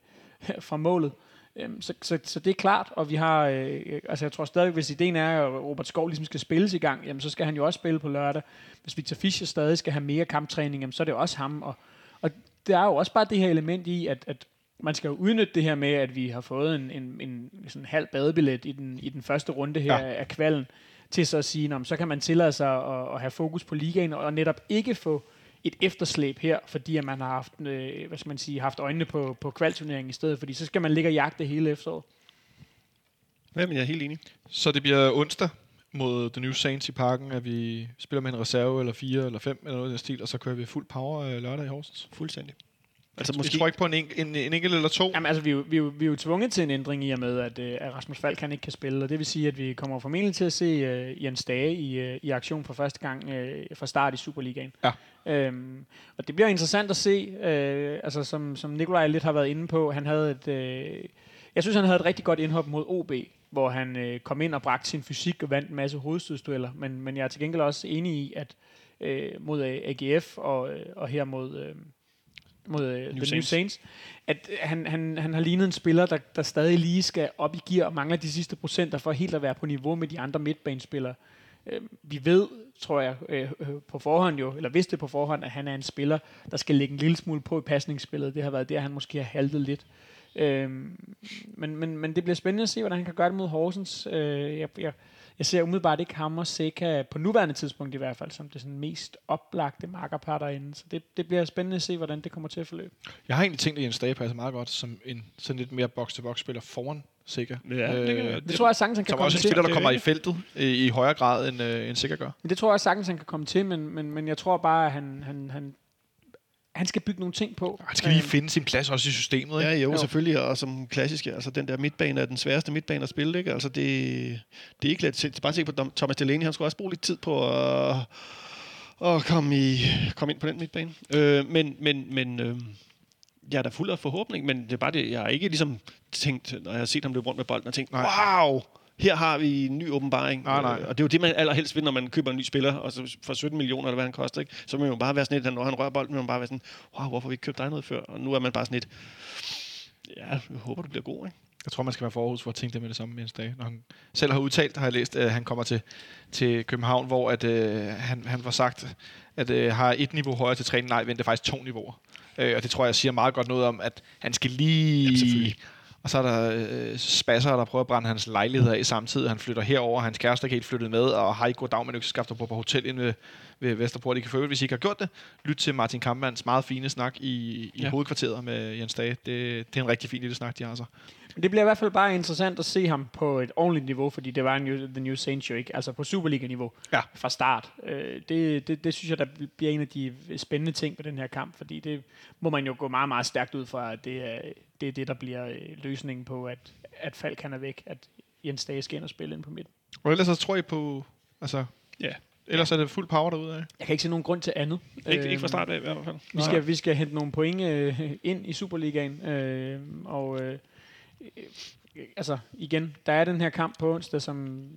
fra målet. Øhm, Så, så, så det er klart, og vi har, øh, altså jeg tror stadig, hvis ideen er, at Robert Skov ligesom skal spilles i gang, jamen så skal han jo også spille på lørdag. Hvis Victor Fischer stadig skal have mere kamptræning, jamen så er det også ham. Og, og der er jo også bare det her element i, at, at man skal jo udnytte det her med, at vi har fået en, en, en sådan halv badebillet i den, i den første runde her Ja. af kvalden, til så at sige, "Nå, så kan man tillade sig at, at have fokus på ligaen, og netop ikke få et efterslæb her, fordi at man har haft, øh, hvad skal man sige, haft øjnene på, på kvalturneringen i stedet, fordi så skal man ligge og jagte hele efteråret. ja men jeg er helt enig. Så det bliver onsdag mod The New Saints i parken, at vi spiller med en reserve, eller fire, eller fem, eller noget i den stil, og så kører vi fuld power øh, lørdag i Horsens. Fuldstændig. Altså Måske... måske... Vi tror ikke på en, en, en, en enkelt eller to. Jamen altså, vi er, jo, vi, er jo, vi er jo tvunget til en ændring i og med, at, øh, at Rasmus Falk han ikke kan spille, og det vil sige, at vi kommer formentlig til at se øh, Jens Dage i, øh, i aktion for første gang øh, fra start i Superligaen. Ja. Øhm, og det bliver interessant at se, øh, altså som, som Nikolaj lidt har været inde på, han havde et, øh, jeg synes han havde et rigtig godt indhop mod OB, hvor han øh, kom ind og bragte sin fysik og vandt en masse hovedstødsdueller, men, men jeg er til gengæld også enig i, at øh, mod AGF og, og her mod, øh, mod øh, New Saints. Saints, at han, han, han har lignet en spiller, der, der stadig lige skal op i gear og mangler de sidste procenter for helt at være på niveau med de andre midtbanespillere. Øh, vi ved, tror jeg, øh, øh, på forhånd jo, eller vidste på forhånd, at han er en spiller, der skal lægge en lille smule på i pasningsspillet. Det har været der, han måske har haltet lidt. Øh, men, men, men det bliver spændende at se, hvordan han kan gøre det mod Horsens. Øh, jeg, jeg, jeg ser umiddelbart ikke ham og Seca, på nuværende tidspunkt i hvert fald, som det sådan mest oplagte markerpar derinde. Så det, det bliver spændende at se, hvordan det kommer til at forløbe. Jeg har egentlig tænkt, at Jens Dage passer meget godt som en sådan lidt mere box-to-box spiller foran, sikkert. Ja, det kan- Det tror jeg sagtens, han kan Som komme også en til. spiller, der det er kommer i feltet i, i højere grad, end, øh, end sikkert gør. Men det tror jeg sagtens, han kan komme til, men, men, men jeg tror bare, at han, han, han, han skal bygge nogle ting på. Han skal lige Øh, finde sin plads også i systemet. Ikke? Ja, jo, Jo. selvfølgelig, og som klassisk, altså den der midtbane er den sværeste midtbane at spille, ikke? Altså det, det er ikke let. Se- Bare se på Thomas Delaney, han skulle også bruge lidt tid på at, at komme, i, komme ind på den midtbane. Øh, men, men, men øh, jeg er da fuld af forhåbning, men det er bare det, jeg har ikke ligesom tænkt, når jeg har set ham løbe rundt med bolden, og tænkt, Nej. wow, her har vi en ny åbenbaring. Nej, nej. Og det er jo det, man allerhelst vil, når man køber en ny spiller, og så for 17 millioner, eller hvad han koster, ikke? så må man jo bare være sådan lidt, når han rører bolden, vil man bare være sådan, wow, hvorfor har vi ikke købt dig noget før? Og nu er man bare sådan lidt, ja, jeg håber, du bliver god, ikke? Jeg tror, man skal være forhus for at tænke det med det samme Jens Dage. Når han selv har udtalt, har jeg læst, at han kommer til, til København, hvor at, øh, han, han var sagt, at øh, har et niveau højere til træning. Nej, vent, det er faktisk to niveauer. Øh, og det tror jeg siger meget godt noget om, at han skal lige... Jamen. Og så er der øh, spasser, der prøver at brænde hans lejlighed af samtidig. Han flytter herover, hans kæreste er ikke helt flyttet med, og har ikke gået dag med økseskaft på på hotel inde ved, ved Vesterport. I kan følge, hvis I ikke har gjort det, lyt til Martin Kampmanns meget fine snak i, i ja. Hovedkvarteret med Jens Dage. Det, det er en rigtig fin lille snak, de har så. Men det bliver i hvert fald bare interessant at se ham på et ordentligt niveau, fordi det var en New, The New Saints jo ikke, altså på Superliga-niveau Ja. fra start. Øh, det, det, det synes jeg, der bliver en af de spændende ting ved den her kamp, fordi det må man jo gå meget, meget stærkt ud fra, at det er det, er det der bliver øh, løsningen på, at, at Falk han er væk, at Jens Dage skal ind og spille ind på midten. Og ellers så tror jeg på... Altså, Ja. ellers er det fuld power derude af. Jeg kan ikke se nogen grund til andet. Ikke, ikke fra Øhm, start af i hvert fald. Vi skal, vi skal hente nogle point øh, ind i Superligaen, øh, og øh, øh, altså igen, der er den her kamp på onsdag, som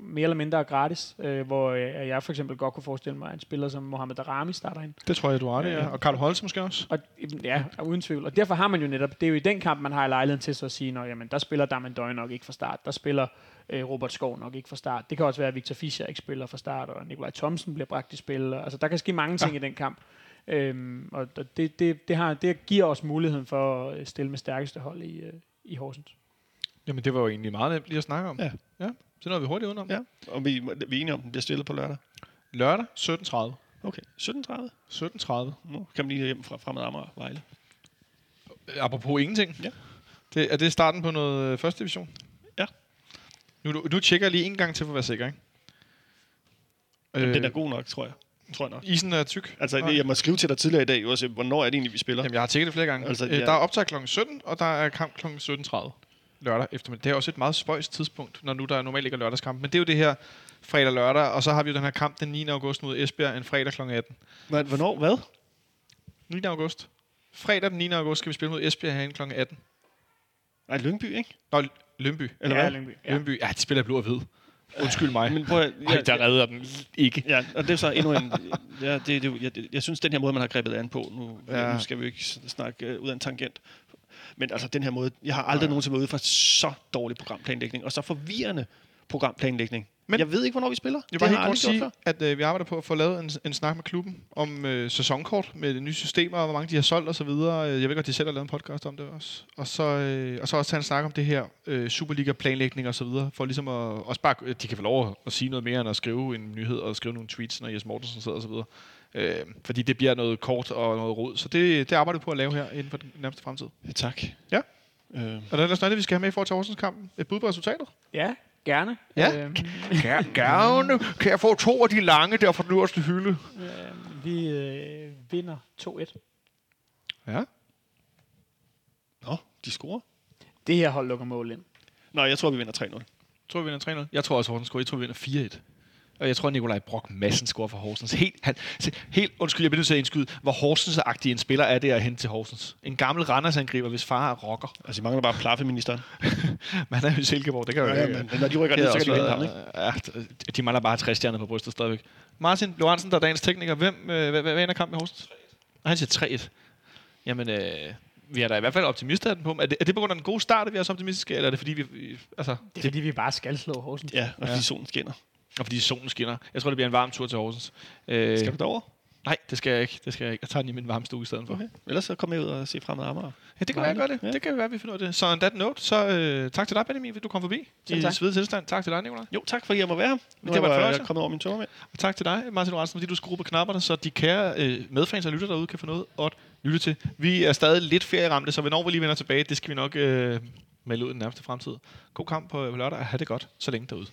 mere eller mindre er gratis, øh, hvor øh, jeg for eksempel godt kunne forestille mig, at en spiller som Mohamed Darami starter ind. Det tror jeg, du har det, ja. Og Karl Holst måske også. Og, ja, uden tvivl. Og derfor har man jo netop, det er jo i den kamp, man har lejligheden til så at sige, at jamen, der spiller Darman Døj nok ikke fra start, der spiller øh, Robert Skov nok ikke fra start. Det kan også være, at Victor Fischer ikke spiller fra start, og Nikolaj Thomsen bliver bragt i spil. Og, altså, der kan ske mange ting ja. i den kamp. Øhm, og det, det, det, har, det giver os muligheden for at stille med stærkeste hold i, øh, i Horsens. Jamen, det var jo egentlig meget nemt lige at snakke om. Ja. ja. Så nåede vi hurtigt udenom. Ja, og vi, vi er enige om, at den bliver stillet på lørdag. Lørdag 17.30. Okay, 17.30. 17.30. Nu kan man lige hjem fra Fremad Amager Vejle. Apropos ingenting. Ja. Det, er det starten på noget øh, første division? Ja. Nu, nu, nu tjekker jeg lige en gang til for at være sikker, ikke? Jamen, den er god nok, tror jeg. Tror jeg nok. Isen er tyk. Altså, det, jeg må skrive til dig tidligere i dag, også, hvornår er det egentlig, vi spiller? Jamen, jeg har tjekket det flere gange. Altså, øh, ja. Der er optag kl. 17, og der er kamp kl. 17.30 lørdag eftermiddag. Det er også et meget spøjst tidspunkt, når nu der normalt ikke er lørdagskamp. Men det er jo det her fredag lørdag, og så har vi jo den her kamp den 9. august mod Esbjerg en fredag kl. 18. Men, hvornår? Hvad? 9. august. Fredag den 9. august skal vi spille mod Esbjerg herinde kl. 18. Nej, Lyngby, ikke? Nå, Lønby. Eller ja, hvad? Lyngby. Ja. Lønby. Ja, de spiller blå og hvid. Undskyld mig. Men prøv at, Ej, der redder den ikke. Ja, og det er så endnu en... Ja, det, det, jeg, jeg, jeg synes, den her måde, man har grebet an på, nu, Ja. ja. nu skal vi ikke snakke uh, ud af en tangent, men altså den her måde, jeg har aldrig nogensinde været ude for så dårlig programplanlægning, og så forvirrende programplanlægning. Men- jeg ved ikke, hvornår vi spiller. Jeg vil det bare helt kort sige, at øh, vi arbejder på at få lavet en, en snak med klubben om øh, sæsonkort med de nye systemer, og hvor mange de har solgt osv. Jeg ved godt, de selv har lavet en podcast om det også. Og så, øh, og så også tage en snak om det her øh, Superliga-planlægning og så videre, for ligesom at, også bare, øh, de kan få lov at, at sige noget mere, end at skrive en nyhed og skrive nogle tweets, når Jes Mortensen sidder og så videre. Øh, fordi det bliver noget kort og noget rod. Så det, det arbejder vi på at lave her inden for den nærmeste fremtid. Ja, tak. Ja. Øh, Og der er noget, vi skal have med i forhold til Horsens-kampen. Et bud på resultatet? Ja, gerne. Ja. Øhm, Gerne. Kan jeg få to af de lange der fra den øverste hylde? øh, vi øh, vinder 2-1. Ja. nå, de scorer. Det her hold lukker mål ind. Nå, jeg tror, vi vinder 3-0. Jeg tror, vi vinder 3-0. Jeg tror også, Horsens scorer. Jeg tror, vi vinder 4-1. Og jeg tror, Nikolaj Brock Madsen scorer for Horsens. Helt, han, se, helt undskyld, jeg bliver nødt til at indskyde. Hvor Horsens-agtig en spiller er det at hente til Horsens? En gammel Randers-angriber, hvis far er rocker. Altså, de mangler bare plaffeministeren. Men han er jo i Silkeborg, det kan jo Ja, ikke. men når de rykker Det ned, så kan de hente ham, ikke? Ja, de mangler bare 60 stjerner på brystet stadigvæk. Martin Lorentzen, der er dagens tekniker. Hvem, øh, hvad, hvad, ender kampen med Horsens? Og han siger 3-1. Jamen, øh, vi er da i hvert fald optimister af den på. Er det, er det på grund af den gode start, at vi er så optimistiske, eller er det fordi, vi... altså, Det er fordi, vi bare skal slå Horsens. Ja, og Ja. fordi solen skinner. Og fordi solen skinner. Jeg tror, det bliver en varm tur til Horsens. Øh, Skal du derover? Nej, det skal jeg ikke. Det skal jeg ikke. Jeg tager den i min varme stue i stedet for. Okay. Ellers så kommer jeg ud og se fremad Amager. Ja, det kan være, jeg gør det. Ja. Det kan være, vi finder ud af det. Så on that note, så øh, tak til dig, Benjamin, fordi du kom forbi i tak. svede tilstand. Tak til dig, Nicolaj. Jo, tak fordi jeg må være her. Nu Det var fornøjelse. jeg kommet over min med. Og tak til dig, Martin Lorentzen, fordi du skruer på knapperne, så de kære øh, medfans og lytter derude kan få noget at lytte til. Vi er stadig lidt ferieramte, så hvornår vi lige vender tilbage, det skal vi nok øh, melde ud i den nærmeste fremtid. God kamp på, på lørdag, og have det godt, så længe derude.